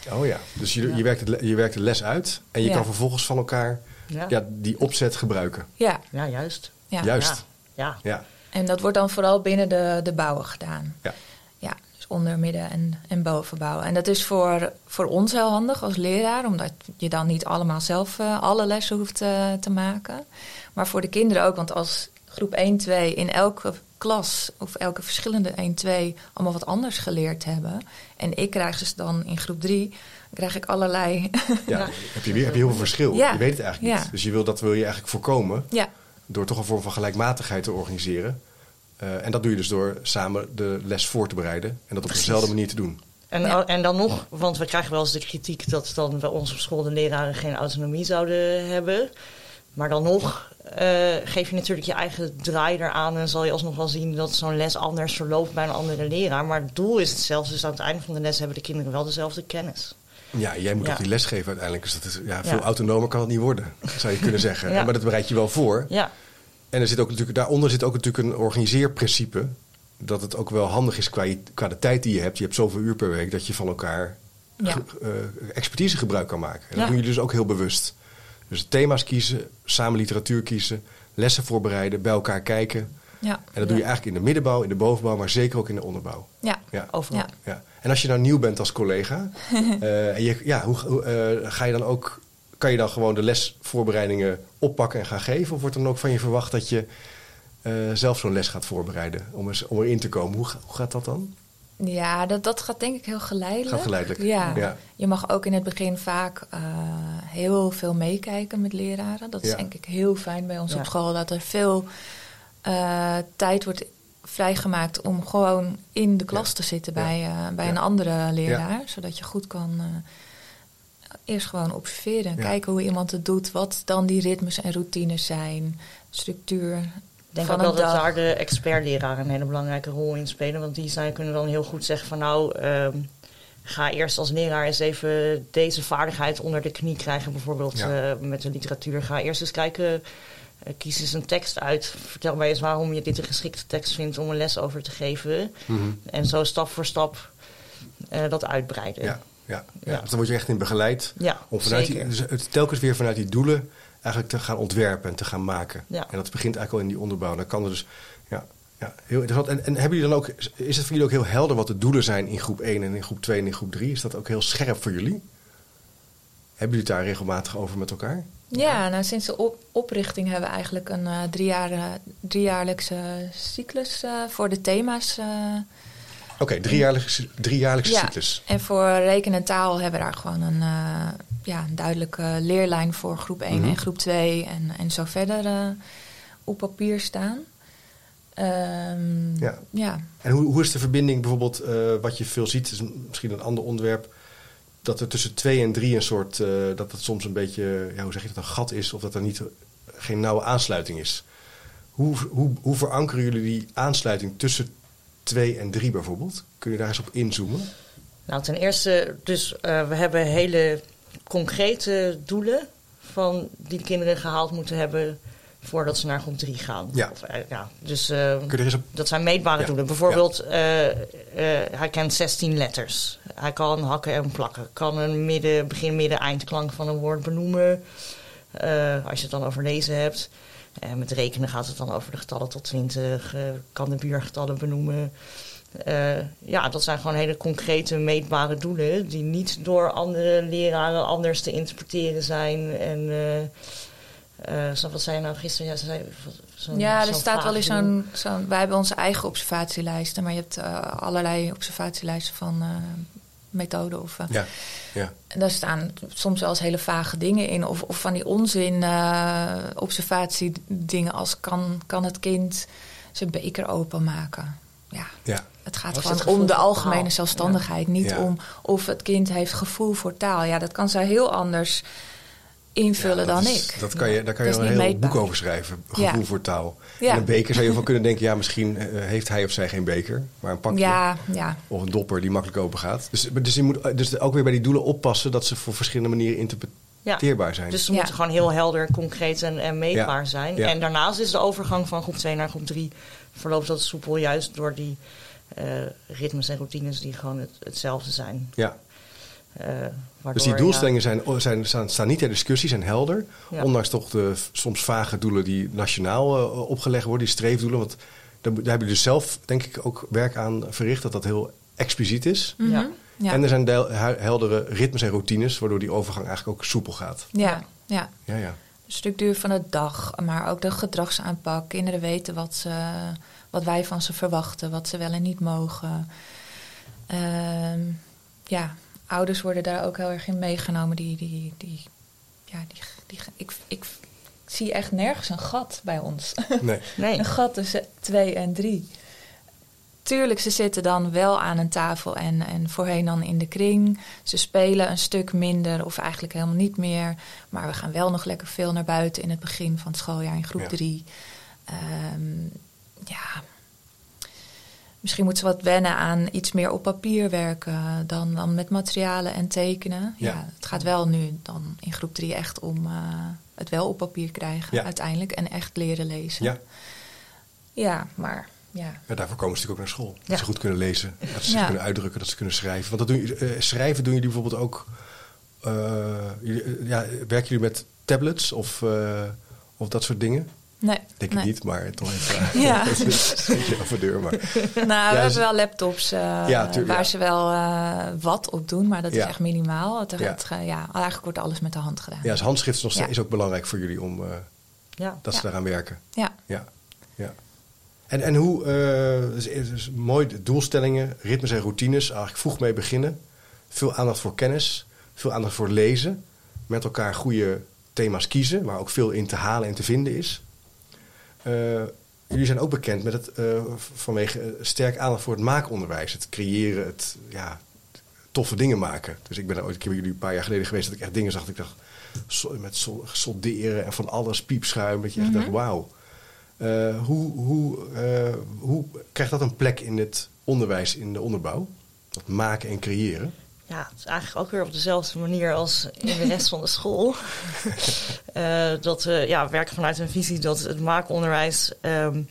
eh, Oh ja. Dus je, Ja. je, werkt het, je werkt de les uit. En je Ja. kan vervolgens van elkaar Ja. ja, die opzet gebruiken. ja, ja, juist. ja. Juist. Ja. Ja. En dat wordt dan vooral binnen de, de bouwen gedaan. Ja. Ja, dus onder, midden en, en bovenbouw. En dat is voor, voor ons heel handig als leraar, omdat je dan niet allemaal zelf eh, alle lessen hoeft eh, te maken. Maar voor de kinderen ook, want als groep 1, 2 in elke klas of elke verschillende 1, 2 allemaal wat anders geleerd hebben. En ik krijg ze dan in groep 3, krijg ik allerlei. Ja. Heb, je weer, heb je heel veel verschil. Ja. Je weet het eigenlijk niet. Dus je wil, dat wil je eigenlijk voorkomen ja, door toch een vorm van gelijkmatigheid te organiseren. Eh, en dat doe je dus door samen de les voor te bereiden. En dat op Precies. dezelfde manier te doen. En, Ja. en dan nog, want we krijgen wel eens de kritiek dat dan bij ons op school de leraren geen autonomie zouden hebben. Maar dan nog eh, geef je natuurlijk je eigen draai eraan en zal je alsnog wel zien dat zo'n les anders verloopt bij een andere leraar. Maar het doel is hetzelfde, dus aan het einde van de les hebben de kinderen wel dezelfde kennis. Ja, jij moet Ja. ook die les geven uiteindelijk. Dus dat is, ja, veel Ja. autonomer kan het niet worden, zou je kunnen zeggen. Ja. Maar dat bereid je wel voor. Ja, En er zit ook natuurlijk, daaronder zit ook natuurlijk een organiseerprincipe. Dat het ook wel handig is qua, je- qua de tijd die je hebt. Je hebt zoveel uur per week dat je van elkaar Ja. ge- eh, expertise gebruik kan maken. En dat doen jullie dus ook heel bewust. Dus thema's kiezen, samen literatuur kiezen, lessen voorbereiden, bij elkaar kijken. Ja, En dat doe je eigenlijk in de middenbouw, in de bovenbouw, maar zeker ook in de onderbouw. ja. Ja. Overal. Ja. En als je nou nieuw bent als collega, eh, en je, ja, hoe, hoe, eh, ga je dan ook, kan je dan gewoon de lesvoorbereidingen oppakken en gaan geven? Of wordt dan ook van je verwacht dat je eh, zelf zo'n les gaat voorbereiden om, eens, om erin te komen? Hoe, hoe gaat dat dan? Ja, dat, dat gaat denk ik heel geleidelijk. Gaat geleidelijk. Ja. Ja. Je mag ook in het begin vaak eh, heel veel meekijken met leraren. Dat is Ja. denk ik heel fijn bij ons Ja. op school. Dat er veel eh, tijd wordt vrijgemaakt om gewoon in de klas Ja. te zitten Ja. bij, eh, bij Ja. een andere leraar. Zodat je goed kan eh, eerst gewoon observeren. Kijken hoe iemand het doet. Wat dan die ritmes en routines zijn. Structuur denk van ook wel dat dag. daar de expertleraren een hele belangrijke rol in spelen. Want die zijn, kunnen dan heel goed zeggen van nou, ehm, ga eerst als leraar eens even deze vaardigheid onder de knie krijgen. Bijvoorbeeld Ja. eh, met de literatuur. Ga eerst eens kijken, eh, kies eens een tekst uit. Vertel mij eens waarom je dit een geschikte tekst vindt om een les over te geven. En zo stap voor stap eh, dat uitbreiden. Ja, ja, ja. Ja. Dus dan word je echt in begeleid. Ja, Om vanuit die, dus het telkens weer vanuit die doelen eigenlijk te gaan ontwerpen en te gaan maken. Ja. En dat begint eigenlijk al in die onderbouw. Dan kan er dus, ja, ja heel interessant. En, en hebben jullie dan ook, is het voor jullie ook heel helder wat de doelen zijn in groep 1 en in groep 2 en in groep 3? Is dat ook heel scherp voor jullie? Hebben jullie het daar regelmatig over met elkaar? Ja, nou, sinds de op- oprichting hebben we eigenlijk een driejaar- driejaarlijkse cyclus eh, voor de thema's. Oké, driejaarlijkse, driejaarlijkse Ja. cyclus. en voor rekenen en taal hebben we daar gewoon een, eh, ja, een duidelijke leerlijn voor groep 1 Mhm. en groep 2 en, en zo verder eh, op papier staan. Ehm, Ja. ja. En hoe, hoe is de verbinding bijvoorbeeld, eh, wat je veel ziet, is misschien een ander onderwerp, dat er tussen 2 en 3 een soort, dat het soms een beetje, ja, hoe zeg je dat, een gat is of dat er niet, geen nauwe aansluiting is. Hoe, hoe, hoe verankeren jullie die aansluiting tussen 2 en 3 bijvoorbeeld? Kun je daar eens op inzoomen? Nou, ten eerste, dus eh, we hebben hele concrete doelen van die de kinderen gehaald moeten hebben voordat ze naar groep 3 gaan. Ja. Of, eh, ja dus eh, op... dat zijn meetbare Ja. doelen. Bijvoorbeeld, hij kent 16 letters. Hij kan hakken en plakken. Kan een midden, begin, midden, eindklank van een woord benoemen. Als je het dan over lezen hebt. En met rekenen gaat het dan over de getallen tot 20. eh, kan de buurgetallen benoemen. Eh, ja, dat zijn gewoon hele concrete, meetbare doelen. Die niet door andere leraren anders te interpreteren zijn. En eh, eh, zo- wat zei je nou gisteren? Ja, ze zei, zo'n- Ja, er staat wel eens zo'n, zo'n... Wij hebben onze eigen observatielijsten, maar je hebt eh, allerlei observatielijsten van methoden of... eh, Ja, ja, En daar staan soms wel eens hele vage dingen in. Of, of van die onzin eh observatiedingen als kan, kan het kind zijn beker openmaken. Ja, ja. het gaat gewoon het om de algemene zelfstandigheid. Niet Ja. om of het kind heeft gevoel voor taal. Ja, dat kan zij heel anders invullen Ja, dan is- ik. Dat kan je, daar kan je wel een heel meetbaar. boek over schrijven. Gevoel Ja. voor taal. Ja. En een beker zou je van kunnen denken, ja, misschien eh, heeft hij of zij geen beker, maar een pakje. Ja, ja. Of een dopper die makkelijk open gaat. Dus, dus je moet dus ook weer bij die doelen oppassen dat ze voor verschillende manieren interpreteerbaar zijn. Dus ze Ja. moeten gewoon heel helder, concreet en, en meetbaar Ja. zijn. Ja. En daarnaast is de overgang van groep 2 naar groep 3 verloopt dat soepel juist door die eh, ritmes en routines die gewoon het, hetzelfde zijn. ja. Eh, Dus die ja, doelstellingen zijn, zijn, staan, staan niet ter discussie, zijn helder. Ja. Ondanks toch de soms vage doelen die nationaal eh, opgelegd worden, die streefdoelen. Want daar, daar hebben jullie dus zelf, denk ik, ook werk aan verricht dat dat heel expliciet is. Mhm. Ja. Ja. En er zijn del- heldere ritmes en routines, waardoor die overgang eigenlijk ook soepel gaat. ja, ja. Ja, ja. De structuur van de dag, maar ook de gedragsaanpak. Kinderen weten wat, ze, wat wij van ze verwachten, wat ze wel en niet mogen. Ehm, ja, ouders worden daar ook heel erg in meegenomen. Die, die, die, ja, die, die, ik, ik zie echt nergens een gat bij ons. Nee. Nee, een gat tussen twee en drie. Tuurlijk, ze zitten dan wel aan een tafel en, en voorheen dan in de kring. Ze spelen een stuk minder of eigenlijk helemaal niet meer. Maar we gaan wel nog lekker veel naar buiten in het begin van het schooljaar in groep Ja. drie. Ehm, ja. Misschien moeten ze wat wennen aan iets meer op papier werken dan, dan met materialen en tekenen. Ja. Ja. het gaat wel nu dan in groep 3 echt om eh, het wel op papier krijgen Ja. uiteindelijk en echt leren lezen. Ja. Ja, maar ja. Ja, daarvoor komen ze natuurlijk ook naar school. Dat Ja. ze goed kunnen lezen, dat ze zich Ja. kunnen uitdrukken, dat ze kunnen schrijven. Want dat doen, eh, schrijven doen jullie bijvoorbeeld ook... eh, jullie, ja, werken jullie met tablets of, of dat soort dingen? Nee. Denk nee. ik niet, maar toch even... Ja. dat is een beetje over deur, maar... Nou, we hebben wel laptops eh, Ja, tuurlijk, waar ja. ze wel eh, wat op doen, maar dat Ja. is echt minimaal. Het, Ja. het, eh, ja, eigenlijk wordt alles met de hand gedaan. Ja, dus handschrift is, nog steeds, Ja. is ook belangrijk voor jullie om... eh, Ja. dat ze Ja. daaraan werken. Ja. Ja, ja. En, en hoe, eh dus, dus mooi, de doelstellingen, ritmes en routines, eigenlijk vroeg mee beginnen. Veel aandacht voor kennis, veel aandacht voor lezen. Met elkaar goede thema's kiezen, waar ook veel in te halen en te vinden is. Eh, jullie zijn ook bekend met het, eh, vanwege eh, sterk aandacht voor het maakonderwijs. Het creëren, het ja, toffe dingen maken. Dus ik ben er ooit een keer bij jullie een paar jaar geleden geweest dat ik echt dingen zag. Dat ik dacht, met so- solderen en van alles piepschuim. Dat je echt Mhm. dacht, wauw. Eh, hoe, hoe, hoe krijgt dat een plek in het onderwijs, in de onderbouw? Dat maken en creëren? Ja, het is eigenlijk ook weer op dezelfde manier als in de rest van de school. Eh, dat we ja, werken vanuit een visie dat het maakonderwijs. ehm,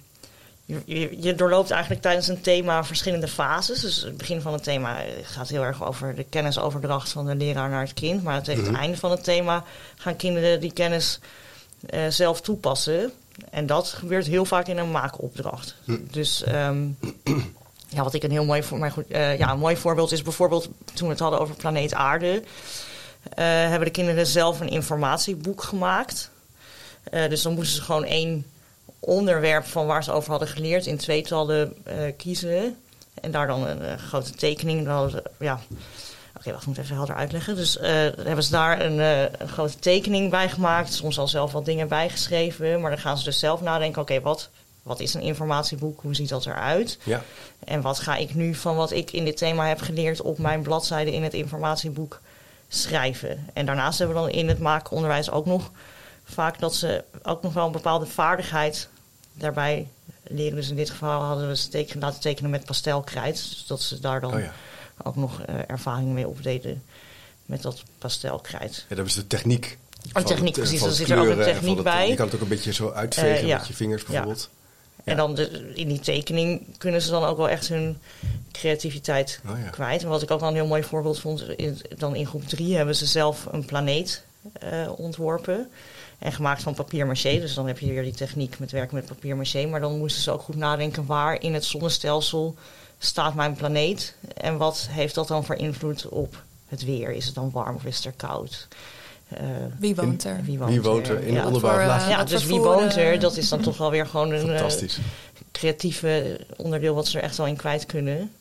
je, je, doorloopt eigenlijk tijdens een thema verschillende fases. Dus het begin van het thema eh, gaat heel erg over de kennisoverdracht van de leraar naar het kind. Maar tegen Mhm. het einde van het thema gaan kinderen die kennis eh, zelf toepassen. En dat gebeurt heel vaak in een maakopdracht. Hm. Dus ehm, ja, wat ik een heel mooi, voor, maar goed, eh, ja, een mooi voorbeeld is bijvoorbeeld toen we het hadden over planeet Aarde. eh, hebben de kinderen zelf een informatieboek gemaakt. Eh, dus dan moesten ze gewoon één onderwerp van waar ze over hadden geleerd in tweetallen kiezen. En daar dan een grote tekening. Ja. Oké, wacht, ik moet even helder uitleggen. Dus hebben ze daar een grote tekening bij gemaakt. Soms al zelf wat dingen bijgeschreven. Maar dan gaan ze dus zelf nadenken: oké, wat, wat is een informatieboek? Hoe ziet dat eruit? Ja, En wat ga ik nu van wat ik in dit thema heb geleerd op mijn bladzijde in het informatieboek schrijven? En daarnaast hebben we dan in het maakonderwijs ook nog vaak dat ze ook nog wel een bepaalde vaardigheid daarbij leren. Dus in dit geval hadden we ze teken, laten tekenen met pastelkrijt. Dus dat ze daar dan oh ja. ook nog eh, ervaring mee opdeden met dat pastelkrijt. ja, dat is de techniek. van techniek, het, eh, precies. Er zit er ook een techniek het- bij. Je kan het ook een beetje zo uitvegen Eh, ja. met je vingers bijvoorbeeld. En dan de, in die tekening kunnen ze dan ook wel echt hun creativiteit Oh ja. kwijt. En wat ik ook wel een heel mooi voorbeeld vond, in, dan in groep 3 hebben ze zelf een planeet eh, ontworpen. En gemaakt van papier-maché. Dus dan heb je weer die techniek met werken met papier-maché. Maar dan moesten ze ook goed nadenken waar in het zonnestelsel staat mijn planeet. En wat heeft dat dan voor invloed op het weer? Is het dan warm of is het er koud? Eh, Wie woont er? wie woont, Wie woont er in de Ja, onderbouw? voor, eh, Laat- ja, dus wie woont er? Dat is dan toch wel weer gewoon een eh, Fantastisch. creatieve onderdeel wat ze er echt wel in kwijt kunnen.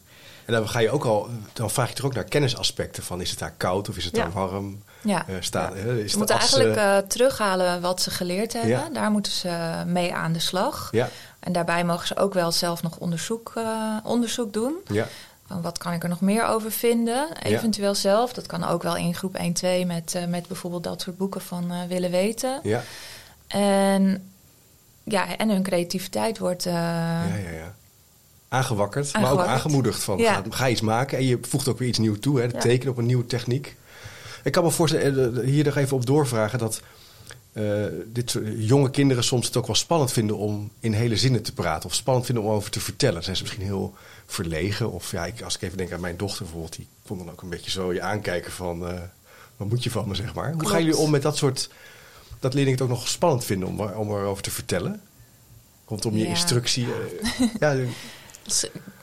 En dan ga je ook al, dan vraag je er ook naar kennisaspecten van. Is het daar koud of is het Ja. daar warm? Ja. Eh, staat, hè, is Ze de moeten as, eigenlijk terughalen wat ze geleerd hebben. Ja. Daar moeten ze mee aan de slag. ja, En daarbij mogen ze ook wel zelf nog onderzoek, eh, onderzoek doen. ja, Van wat kan ik er nog meer over vinden? Eventueel zelf. Dat kan ook wel in groep 1, 2 met, eh, met bijvoorbeeld dat soort boeken van eh, willen weten. ja, En, ja, en hun creativiteit wordt. eh, ja, ja, ja. Aangewakkerd, maar ook aangemoedigd van Ja. ga, ga iets maken. En je voegt ook weer iets nieuws toe, hè, Ja. tekenen op een nieuwe techniek. Ik kan me voorstellen, hier nog even op doorvragen, dat eh, dit soort jonge kinderen soms het ook wel spannend vinden om in hele zinnen te praten. Of spannend vinden om over te vertellen. Zijn ze misschien heel verlegen. Of ja, ik, als ik even denk aan mijn dochter bijvoorbeeld, die kon dan ook een beetje zo je aankijken van, eh, wat moet je van me, zeg maar. Hoe gaan jullie om met dat soort, dat leerlingen het ook nog spannend vinden om, om erover te vertellen? Rondom je Ja. instructie. eh, ja,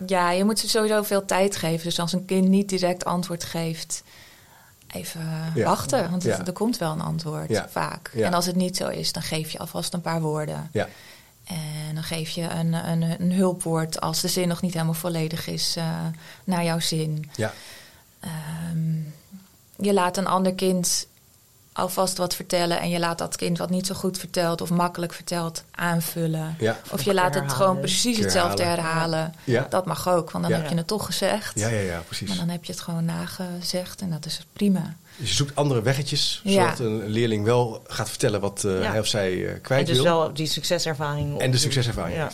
Ja, je moet ze sowieso veel tijd geven. Dus als een kind niet direct antwoord geeft, even Ja. wachten. Want het- Ja. er komt wel een antwoord, Ja. vaak. En als het niet zo is, dan geef je alvast een paar woorden. ja. En dan geef je een, een, een hulpwoord als de zin nog niet helemaal volledig is eh, naar jouw zin. ja. Ehm, je laat een ander kind alvast wat vertellen en je laat dat kind wat niet zo goed vertelt of makkelijk vertelt aanvullen. Ja. Of je laat het gewoon precies hetzelfde herhalen. Ja. Dat mag ook, want dan Ja. heb je het toch gezegd. Ja, ja, ja, precies. Maar dan heb je het gewoon nagezegd en dat is prima. Dus je zoekt andere weggetjes, Ja. zodat een leerling wel gaat vertellen wat eh, Ja. hij of zij eh, En kwijt dus wil. wel die succeservaring. En de succeservaring. Ja.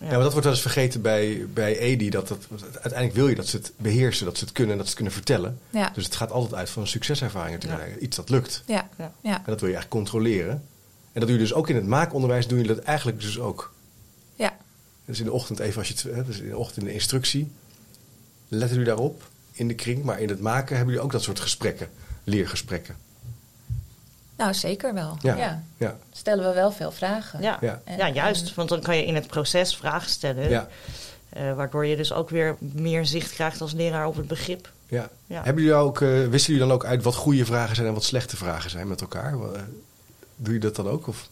Ja, maar dat wordt wel eens vergeten bij, bij EDI. Dat dat, uiteindelijk wil je dat ze het beheersen, dat ze het kunnen en dat ze het kunnen vertellen. Ja. Dus het gaat altijd uit van een succeservaring natuurlijk. Iets dat lukt. Ja. Ja. Ja. En dat wil je eigenlijk controleren. En dat doe je dus ook in het maakonderwijs, doe je dat eigenlijk dus ook. Ja. Dus in de ochtend even als je het, hè, dus in de ochtend in de instructie, letten jullie daarop in de kring. Maar in het maken hebben jullie ook dat soort gesprekken, leergesprekken. Nou, zeker wel. Ja. Ja. Ja, Stellen we wel veel vragen. Ja. Ja. Ja. juist. Want dan kan je in het proces vragen stellen. ja, eh, waardoor je dus ook weer meer zicht krijgt als leraar op het begrip. ja. Ja. Hebben jullie ook, eh, wisten jullie dan ook uit wat goede vragen zijn en wat slechte vragen zijn met elkaar? Eh, Doe je dat dan ook? Of?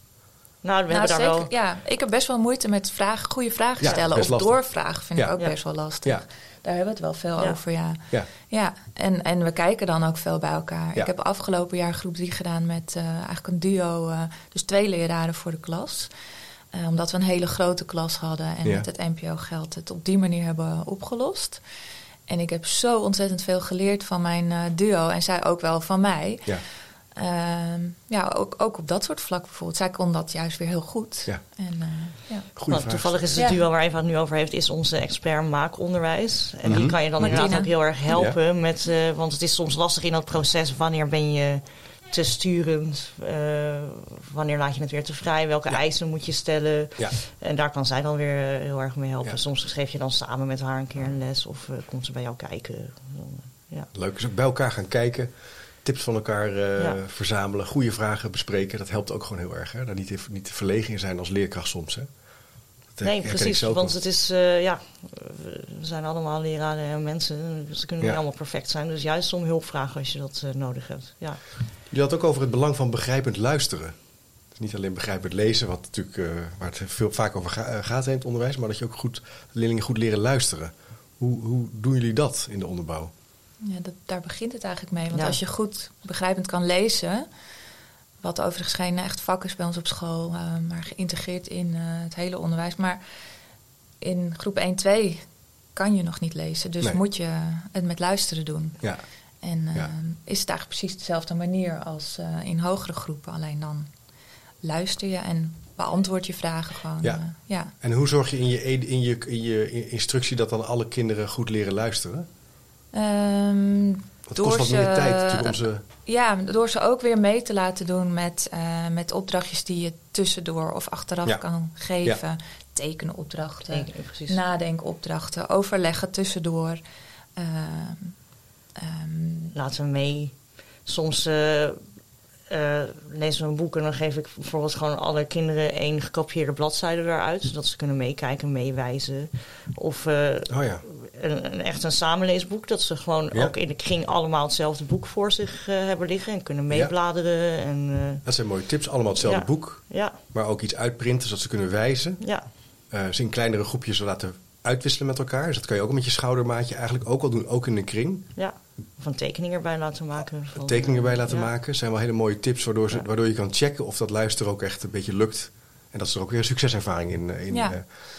Nou, we Nou, hebben daar wel... ja, ik heb best wel moeite met vragen, goede vragen Ja, stellen. Of lastig. doorvragen vind Ja. ik ook Ja. best wel lastig. Ja. Daar hebben we het wel veel Ja. over, ja. Ja, Ja, en, en we kijken dan ook veel bij elkaar. Ja. Ik heb afgelopen jaar groep 3 gedaan met eh, eigenlijk een duo, eh, dus twee leraren voor de klas. Eh, omdat we een hele grote klas hadden en Ja. met het NPO-geld het op die manier hebben opgelost. En ik heb zo ontzettend veel geleerd van mijn eh, duo en zij ook wel van mij. ja, Ehm, ja, ook, ook op dat soort vlak bijvoorbeeld. Zij kon dat juist weer heel goed. Ja. En, eh, ja. Nou, toevallig is het Ja. duo waar Eva het nu over heeft, is onze expert maakonderwijs. En Mhm. die kan je dan inderdaad ook heel erg helpen. Met, eh, want het is soms lastig in dat proces. Wanneer ben je te sturend? Eh, wanneer laat je het weer te vrij? Welke Ja. eisen moet je stellen? Ja, En daar kan zij dan weer heel erg mee helpen. Ja. Soms geef je dan samen met haar een keer een les. Of eh, komt ze bij jou kijken. Dan, ja. leuk. Dus ook bij elkaar gaan kijken, tips van elkaar eh, Ja. verzamelen, goede vragen bespreken. Dat helpt ook gewoon heel erg. Hè? Daar niet, te- niet te verlegen in zijn als leerkracht soms. Hè? Dat Nee, precies. Want het is, eh, ja, we zijn allemaal leraren en mensen. Ze kunnen Ja. niet allemaal perfect zijn. Dus juist om hulp vragen als je dat eh, nodig hebt. Ja. Je had ook over het belang van begrijpend luisteren. Dus niet alleen begrijpend lezen, wat natuurlijk, waar het veel, vaak over ga- gaat in het onderwijs, maar dat je ook goed, leerlingen goed leren luisteren. Hoe, hoe doen jullie dat in de onderbouw? Ja, dat, daar begint het eigenlijk mee. Want Ja. als je goed begrijpend kan lezen, wat overigens geen echt vak is bij ons op school, eh, maar geïntegreerd in eh, het hele onderwijs. Maar in groep 1, 2 kan je nog niet lezen. Dus Nee. moet je het met luisteren doen. Ja, En eh, Ja. is het eigenlijk precies dezelfde manier als eh, in hogere groepen. Alleen dan luister je en beantwoord je vragen gewoon. Ja. ja. en hoe zorg je in je, in, je, in je instructie dat dan alle kinderen goed leren luisteren? Ehm, Het Door kost wat ze- meer tijd natuurlijk om ze... Ja, door ze ook weer mee te laten doen met, eh, met opdrachtjes die je tussendoor of achteraf Ja. kan geven. Tekenopdrachten, Nee, precies. nadenkopdrachten, overleggen tussendoor. Ehm, ehm, Laten we mee. Soms eh, eh, lezen we een boek en dan geef ik bijvoorbeeld gewoon alle kinderen één gekopieerde bladzijde eruit. Zodat ze kunnen meekijken, meewijzen. Of eh, Oh ja, een, echt een samenleesboek. Dat ze gewoon Ja. ook in de kring allemaal hetzelfde boek voor zich eh, hebben liggen. En kunnen meebladeren. En, eh, dat zijn mooie tips. Allemaal hetzelfde Ja. boek, ja, maar ook iets uitprinten zodat ze kunnen wijzen. ja, Eh, ze in kleinere groepjes laten uitwisselen met elkaar. Dus dat kan je ook met je schoudermaatje eigenlijk ook al doen, ook in een kring. ja. Of een tekening erbij laten maken. Van, tekeningen bij laten maken. zijn wel hele mooie tips waardoor, ze, waardoor je kan checken of dat luisteren ook echt een beetje lukt. En dat ze er ook weer een succeservaring in, eh, in, Ja. eh,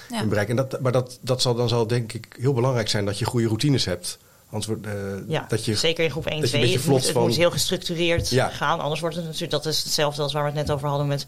ja. in bereiken. En dat, maar dat, dat zal dan zal denk ik heel belangrijk zijn dat je goede routines hebt. Anders wordt eh, Ja, dat je zeker in groep 1, dat je een 2. beetje Het, moet, het van- moet heel gestructureerd Ja. gaan. Anders wordt het natuurlijk, dat is hetzelfde als waar we het net over hadden met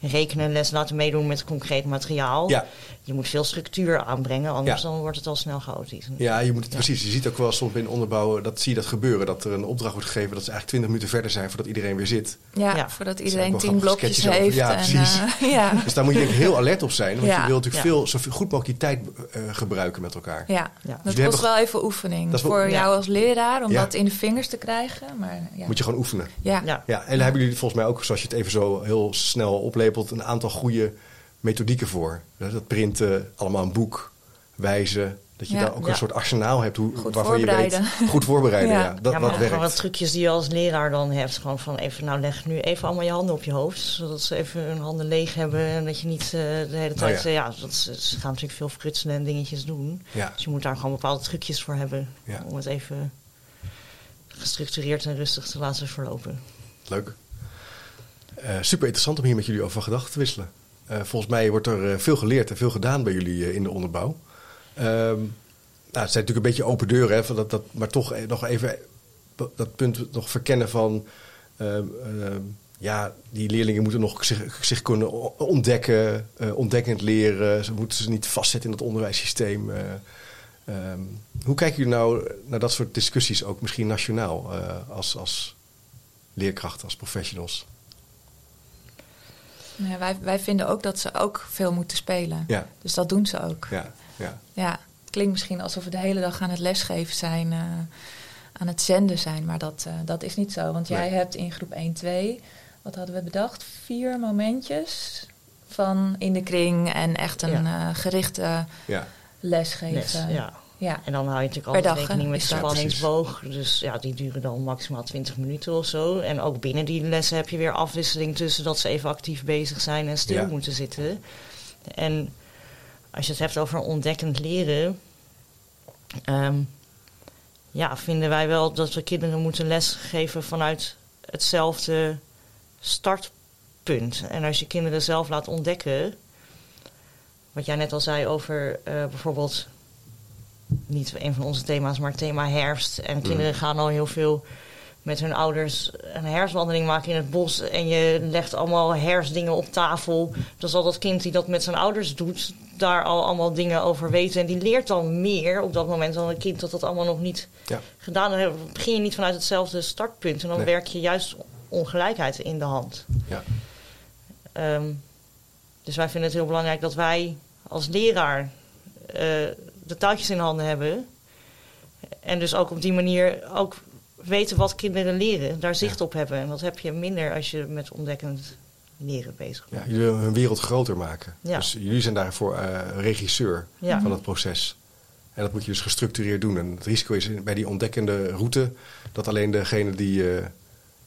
rekenen, les laten meedoen met concreet materiaal. Ja. Je moet veel structuur aanbrengen, anders Ja. dan wordt het al snel chaotisch. Ja, je moet het Ja. precies. Je ziet ook wel soms in onderbouwen, dat zie je dat gebeuren. Dat er een opdracht wordt gegeven dat ze eigenlijk 20 minuten verder zijn voordat iedereen weer zit. Ja, Ja. voordat iedereen tien blokjes over. heeft. Ja, en, precies. eh, ja. Dus daar moet je denk ik heel alert op zijn. Want Ja. je wilt natuurlijk Ja. veel, zo goed mogelijk die tijd eh, gebruiken met elkaar. Ja, Ja. dat jullie kost hebben- wel even oefening Dat is wel- voor ja. jou als leraar om Ja. dat in de vingers te krijgen. Maar ja, Moet je gewoon oefenen. ja. Ja. Ja, en daar hebben jullie volgens mij ook, zoals je het even zo heel snel een aantal goede methodieken voor. Dat printen, allemaal een boek, wijzen. Dat je Ja. daar ook Ja. een soort arsenaal hebt hoe, Goed waarvan je weet. Goed voorbereiden. ja. Ja. Dat, ja, maar dat gewoon wat werkt. trucjes die je als leraar dan hebt. Gewoon van even, nou leg nu even allemaal je handen op je hoofd. Zodat ze even hun handen leeg hebben. En dat je niet eh, de hele tijd... Oh ja. eh, ja, dat, ze, ze gaan natuurlijk veel frutselen en dingetjes doen. Ja. Dus je moet daar gewoon bepaalde trucjes voor hebben. Ja. Om het even gestructureerd en rustig te laten verlopen. Leuk. Eh, super interessant om hier met jullie over gedachten te wisselen. Eh, volgens mij wordt er eh, veel geleerd en veel gedaan bij jullie in de onderbouw. Ehm, nou, het zijn natuurlijk een beetje open deuren, hè, dat, dat, maar toch nog even dat punt nog verkennen van ehm, ehm, ja, die leerlingen moeten nog zich, kunnen ontdekken, ontdekkend leren. Ze moeten ze niet vastzetten in het onderwijssysteem. hoe kijken jullie nou naar dat soort discussies, ook misschien nationaal, als, als leerkrachten, als professionals? Nou ja, wij, wij vinden ook dat ze ook veel moeten spelen. Ja, Dus dat doen ze ook. ja, ja. Ja, het klinkt misschien alsof we de hele dag aan het lesgeven zijn, eh, aan het zenden zijn, maar dat, eh, dat is niet zo. Want jij Nee. hebt in groep 1, 2, wat hadden we bedacht? Vier momentjes van in de kring en echt een Ja. eh, gerichte ja. lesgeven. Les, ja. Ja. En dan hou je natuurlijk altijd dag, rekening met de spanningsboog. Dus ja, die duren dan maximaal 20 minuten of zo. En ook binnen die lessen heb je weer afwisseling tussen dat ze even actief bezig zijn en stil Ja. moeten zitten. En als je het hebt over ontdekkend leren, ehm, ja, vinden wij wel dat we kinderen moeten lesgeven vanuit hetzelfde startpunt. En als je kinderen zelf laat ontdekken, wat jij net al zei over eh, bijvoorbeeld niet een van onze thema's, maar het thema herfst. En kinderen gaan al heel veel met hun ouders een herfstwandeling maken in het bos. En je legt allemaal herfstdingen op tafel. Dan zal dat kind die dat met zijn ouders doet, daar al allemaal dingen over weten. En die leert dan meer op dat moment dan een kind dat dat allemaal nog niet Ja. gedaan heeft. Dan begin je niet vanuit hetzelfde startpunt. En dan Nee. werk je juist ongelijkheid in de hand. Ja. Ehm, dus wij vinden het heel belangrijk dat wij als leraar eh, de touwtjes in handen hebben. En dus ook op die manier ook weten wat kinderen leren, daar zicht Ja. op hebben. En dat heb je minder als je met ontdekkend leren bezig Ja, bent. jullie willen hun wereld groter maken. Ja. Dus jullie zijn daarvoor eh, regisseur Ja. van het proces. En dat moet je dus gestructureerd doen. En het risico is bij die ontdekkende route dat alleen degene die eh,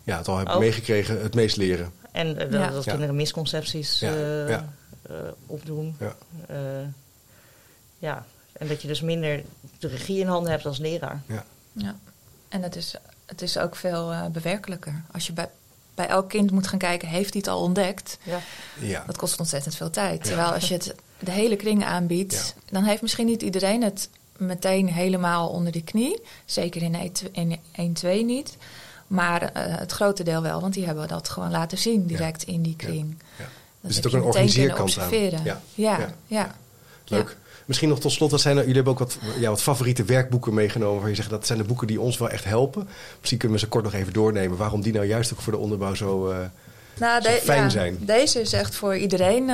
ja, het al hebben Ook. meegekregen het meest leren. En eh, dat, Ja. dat Ja. kinderen misconcepties Ja. eh, Ja. eh, opdoen. Ja. Ja, en dat je dus minder de regie in handen hebt als leraar. Ja. En het is, het is ook veel eh, bewerkelijker. Als je bij, bij elk kind moet gaan kijken, heeft hij het al ontdekt? Ja. Ja, Dat kost ontzettend veel tijd. Ja. Terwijl als je het de hele kring aanbiedt, Ja. dan heeft misschien niet iedereen het meteen helemaal onder de knie. Zeker in 1-2 niet. Maar eh, het grote deel wel, want die hebben dat gewoon laten zien direct in die kring. ja. Dat Er zit ook een organiseerkant aan. observeren. Ja. Ja, Ja. ja. leuk. Misschien nog tot slot, wat zijn jullie hebben ook wat, ja, wat favoriete werkboeken meegenomen waar je zegt dat zijn de boeken die ons wel echt helpen. Misschien kunnen we ze kort nog even doornemen. Waarom die nou juist ook voor de onderbouw zo, eh, Nou, de- fijn ja, zijn. Deze is echt voor iedereen eh,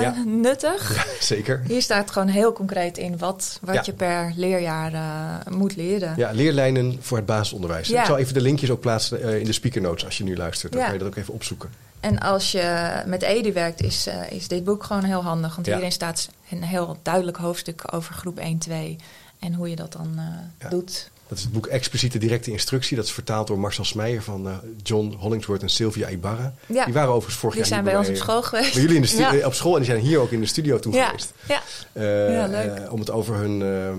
Ja. nuttig. ja, zeker. Hier staat gewoon heel concreet in wat, wat je per leerjaar eh, moet leren. Ja, leerlijnen voor het basisonderwijs. Ik zal even de linkjes ook plaatsen eh, in de speaker notes als je nu luistert. Dan kan je dat ook even opzoeken. En als je met Edi werkt, is, is dit boek gewoon heel handig. Want hierin staat een heel duidelijk hoofdstuk over groep 1, 2. En hoe je dat dan Ja. doet. Dat is het boek Expliciete Directe Instructie. Dat is vertaald door Marcel Smeijer van eh, John Hollingsworth en Sylvia Ibarra. Ja. Die waren overigens vorig Die jaar zijn hier bij ons op school geweest. Bij jullie in de stu- Ja. eh, op school en die zijn hier ook in de studio toe Ja, geweest. ja. Eh, Ja, leuk. om het over hun, ehm,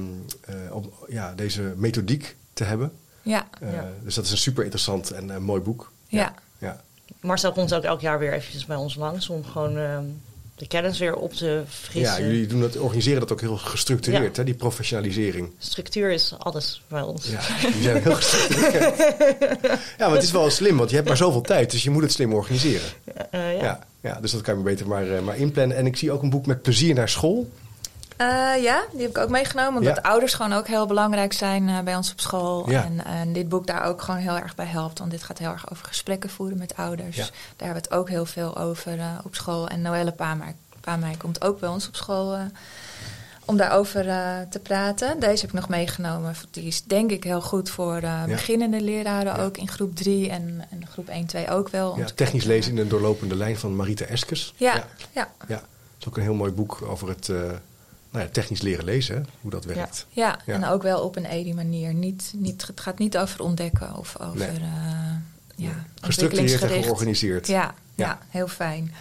eh, om, ja, deze methodiek te hebben. Ja, Ja. Dus dat is een super interessant en mooi boek. ja. Ja. Marcel komt ook elk jaar weer eventjes bij ons langs om gewoon ehm, de kennis weer op te ja, frissen. jullie doen dat, organiseren dat ook heel gestructureerd, Ja. hè, die professionalisering. Structuur is alles bij ons. Ja, die zijn heel gestructureerd. ja, maar het is wel slim, want je hebt maar zoveel tijd, dus je moet het slim organiseren. Eh, ja. Ja, ja, dus dat kan je beter maar, eh, maar inplannen. En ik zie ook een boek met plezier naar school. Eh, ja, die heb ik ook meegenomen. Omdat Ja. ouders gewoon ook heel belangrijk zijn eh, bij ons op school. Ja. En, en dit boek daar ook gewoon heel erg bij helpt. Want dit gaat heel erg over gesprekken voeren met ouders. Ja. Daar hebben we het ook heel veel over eh, op school. En Noelle Paamij, komt ook bij ons op school om daarover te praten. Deze heb ik nog meegenomen. Die is denk ik heel goed voor beginnende leraren ook in groep 3 en, en groep 1, 2 ook wel. Ja, te technisch lezen in een doorlopende lijn van Marita Eskes. Ja, ja. ja. Het is ook een heel mooi boek over het nou ja, technisch leren lezen, hè, hoe dat werkt. Ja, Ja. en ook wel op een edi manier. Niet, niet, het gaat niet over ontdekken of over Nee. eh, ja, Gestructureerd en georganiseerd. Ja, ja. Ja. heel fijn.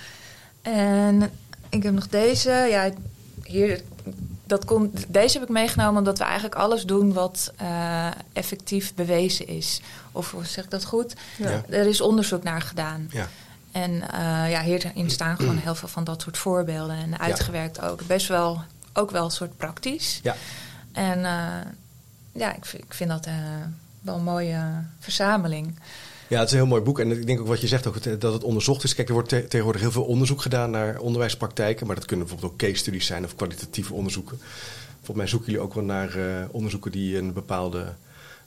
En ik heb nog deze. Ja, hier, dat komt, deze heb ik meegenomen omdat we eigenlijk alles doen wat eh, effectief bewezen is. Of hoe zeg ik dat goed? Ja. Er is onderzoek naar gedaan. Ja. En eh, ja, hierin staan gewoon heel veel van dat soort voorbeelden. En uitgewerkt ook. Best wel, ook wel een soort praktisch. Ja. En eh, ja, ik, vind- ik vind dat eh, wel een mooie verzameling. Ja, het is een heel mooi boek. En ik denk ook wat je zegt, ook het- dat het onderzocht is. Kijk, er wordt te- tegenwoordig heel veel onderzoek gedaan naar onderwijspraktijken. Maar dat kunnen bijvoorbeeld ook case studies zijn of kwalitatieve onderzoeken. Volgens mij zoeken jullie ook wel naar eh, onderzoeken die een bepaalde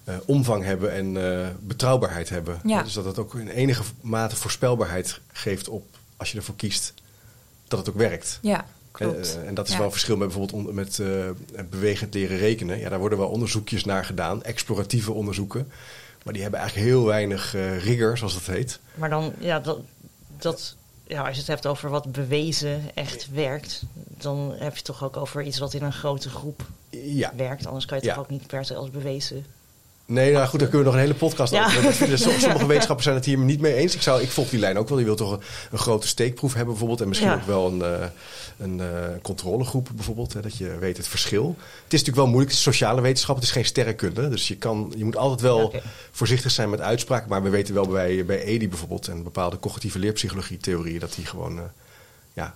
eh, omvang hebben en eh, betrouwbaarheid hebben. Ja. Dus dat het ook in enige mate voorspelbaarheid geeft op, als je ervoor kiest, dat het ook werkt. Ja, klopt. Eh, en dat is Ja. wel een verschil met bijvoorbeeld on- met eh, bewegend leren rekenen. Ja, daar worden wel onderzoekjes naar gedaan, exploratieve onderzoeken. Maar die hebben eigenlijk heel weinig eh, rigor, zoals dat heet. Maar dan, ja, dat, dat, ja, als je het hebt over wat bewezen echt werkt, dan heb je het toch ook over iets wat in een grote groep Ja, werkt. Anders kan je het Ja. toch ook niet per se als bewezen. Nee, nou goed, daar kunnen we nog een hele podcast Ja. over. Sommige wetenschappers zijn het hier niet mee eens. Ik, zou, ik volg die lijn ook wel. Die wil toch een, een grote steekproef hebben bijvoorbeeld. En misschien Ja. ook wel een, eh, een eh, controlegroep bijvoorbeeld. Hè, dat je weet het verschil. Het is natuurlijk wel moeilijk. Het is sociale wetenschap. Het is geen sterrenkunde. Dus je, kan, je moet altijd wel Ja, voorzichtig zijn met uitspraken. Maar we weten wel bij, bij EDI bijvoorbeeld en bepaalde cognitieve leerpsychologie theorieën dat die gewoon, eh, ja,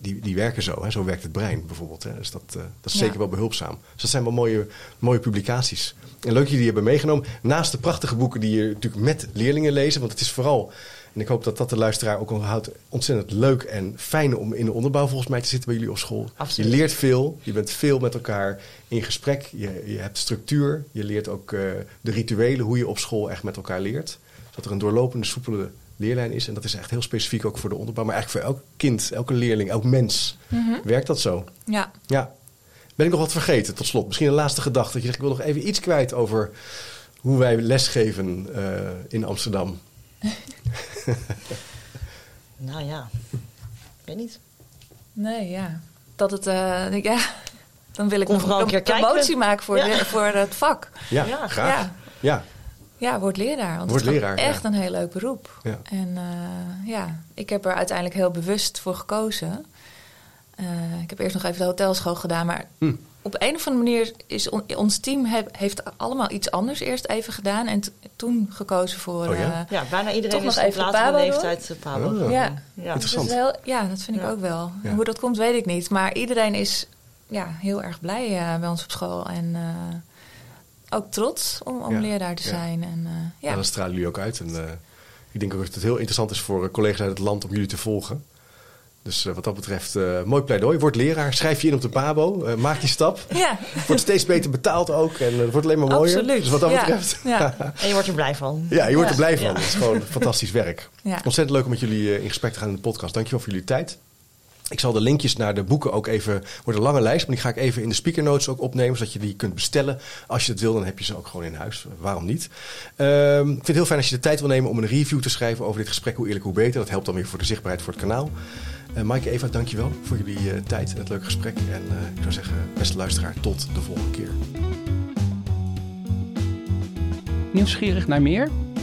die, die werken zo. Hè? Zo werkt het brein bijvoorbeeld. Hè? Dus dat, eh, dat is Ja. zeker wel behulpzaam. Dus dat zijn wel mooie, mooie publicaties. En leuk dat jullie die hebben meegenomen. Naast de prachtige boeken die je natuurlijk met leerlingen lezen. Want het is vooral, en ik hoop dat dat de luisteraar ook onthoudt, ontzettend leuk en fijn om in de onderbouw volgens mij te zitten bij jullie op school. Absoluut. Je leert veel, je bent veel met elkaar in gesprek. Je, je hebt structuur, je leert ook eh, de rituelen, hoe je op school echt met elkaar leert. Dat er een doorlopende, soepele leerlijn is. En dat is echt heel specifiek ook voor de onderbouw. Maar eigenlijk voor elk kind, elke leerling, elk mens Mhm. werkt dat zo. Ja. Ja. Ben ik nog wat vergeten tot slot? Misschien een laatste gedachte. Dat je zegt, ik wil nog even iets kwijt over hoe wij lesgeven eh, in Amsterdam. Nou ja, ik weet niet. Nee, ja. Dat het, eh, ja. Dan wil ik Kom nog vooral een een keer kijken. promotie maken voor, Ja. de- voor het vak. Ja, Ja. graag. Ja. Ja. Ja, word leraar. Want Word het is leraar, echt ja. een heel leuk beroep. Ja. En eh, ja, ik heb er uiteindelijk heel bewust voor gekozen. Eh, ik heb eerst nog even de hotelschool gedaan, maar Hm. op een of andere manier is on- ons team heb- heeft allemaal iets anders eerst even gedaan en toen gekozen voor. Oh ja? eh, Ja, bijna iedereen Toch nog is even latere leeftijd Pabo. Oh. Ja. ja. dus Interessant. heel, ja, dat vind ik ook wel. Hoe dat komt, weet ik niet. Maar iedereen is ja, heel erg blij eh, bij ons op school. En eh, ook trots om, om Ja. leraar te Ja. zijn. En, eh, Ja. dat stralen jullie ook uit. En eh, ik denk ook dat het heel interessant is voor eh, collega's uit het land om jullie te volgen. Dus wat dat betreft, eh, mooi pleidooi. Word leraar, schrijf je in op de PABO, maak die stap. ja. Wordt steeds beter betaald ook en het wordt alleen maar mooier. Absoluut. Dus wat dat Ja. betreft, Ja. En je wordt er blij van. ja, je wordt er blij van. Ja. Het is gewoon fantastisch werk. Ja. Ontzettend leuk om met jullie eh, in gesprek te gaan in de podcast. Dankjewel voor jullie tijd. Ik zal de linkjes naar de boeken ook even... wordt een lange lijst, maar die ga ik even in de speaker notes ook opnemen... zodat je die kunt bestellen. Als je het wil, dan heb je ze ook gewoon in huis. Waarom niet? Ehm, ik vind het heel fijn als je de tijd wil nemen om een review te schrijven... over dit gesprek, hoe eerlijk, hoe beter. Dat helpt dan weer voor de zichtbaarheid voor het kanaal. Uh, Maaike, Eva, dankjewel voor jullie uh, tijd en het leuke gesprek. En uh, ik zou zeggen, beste luisteraar, tot de volgende keer. Nieuwsgierig naar meer?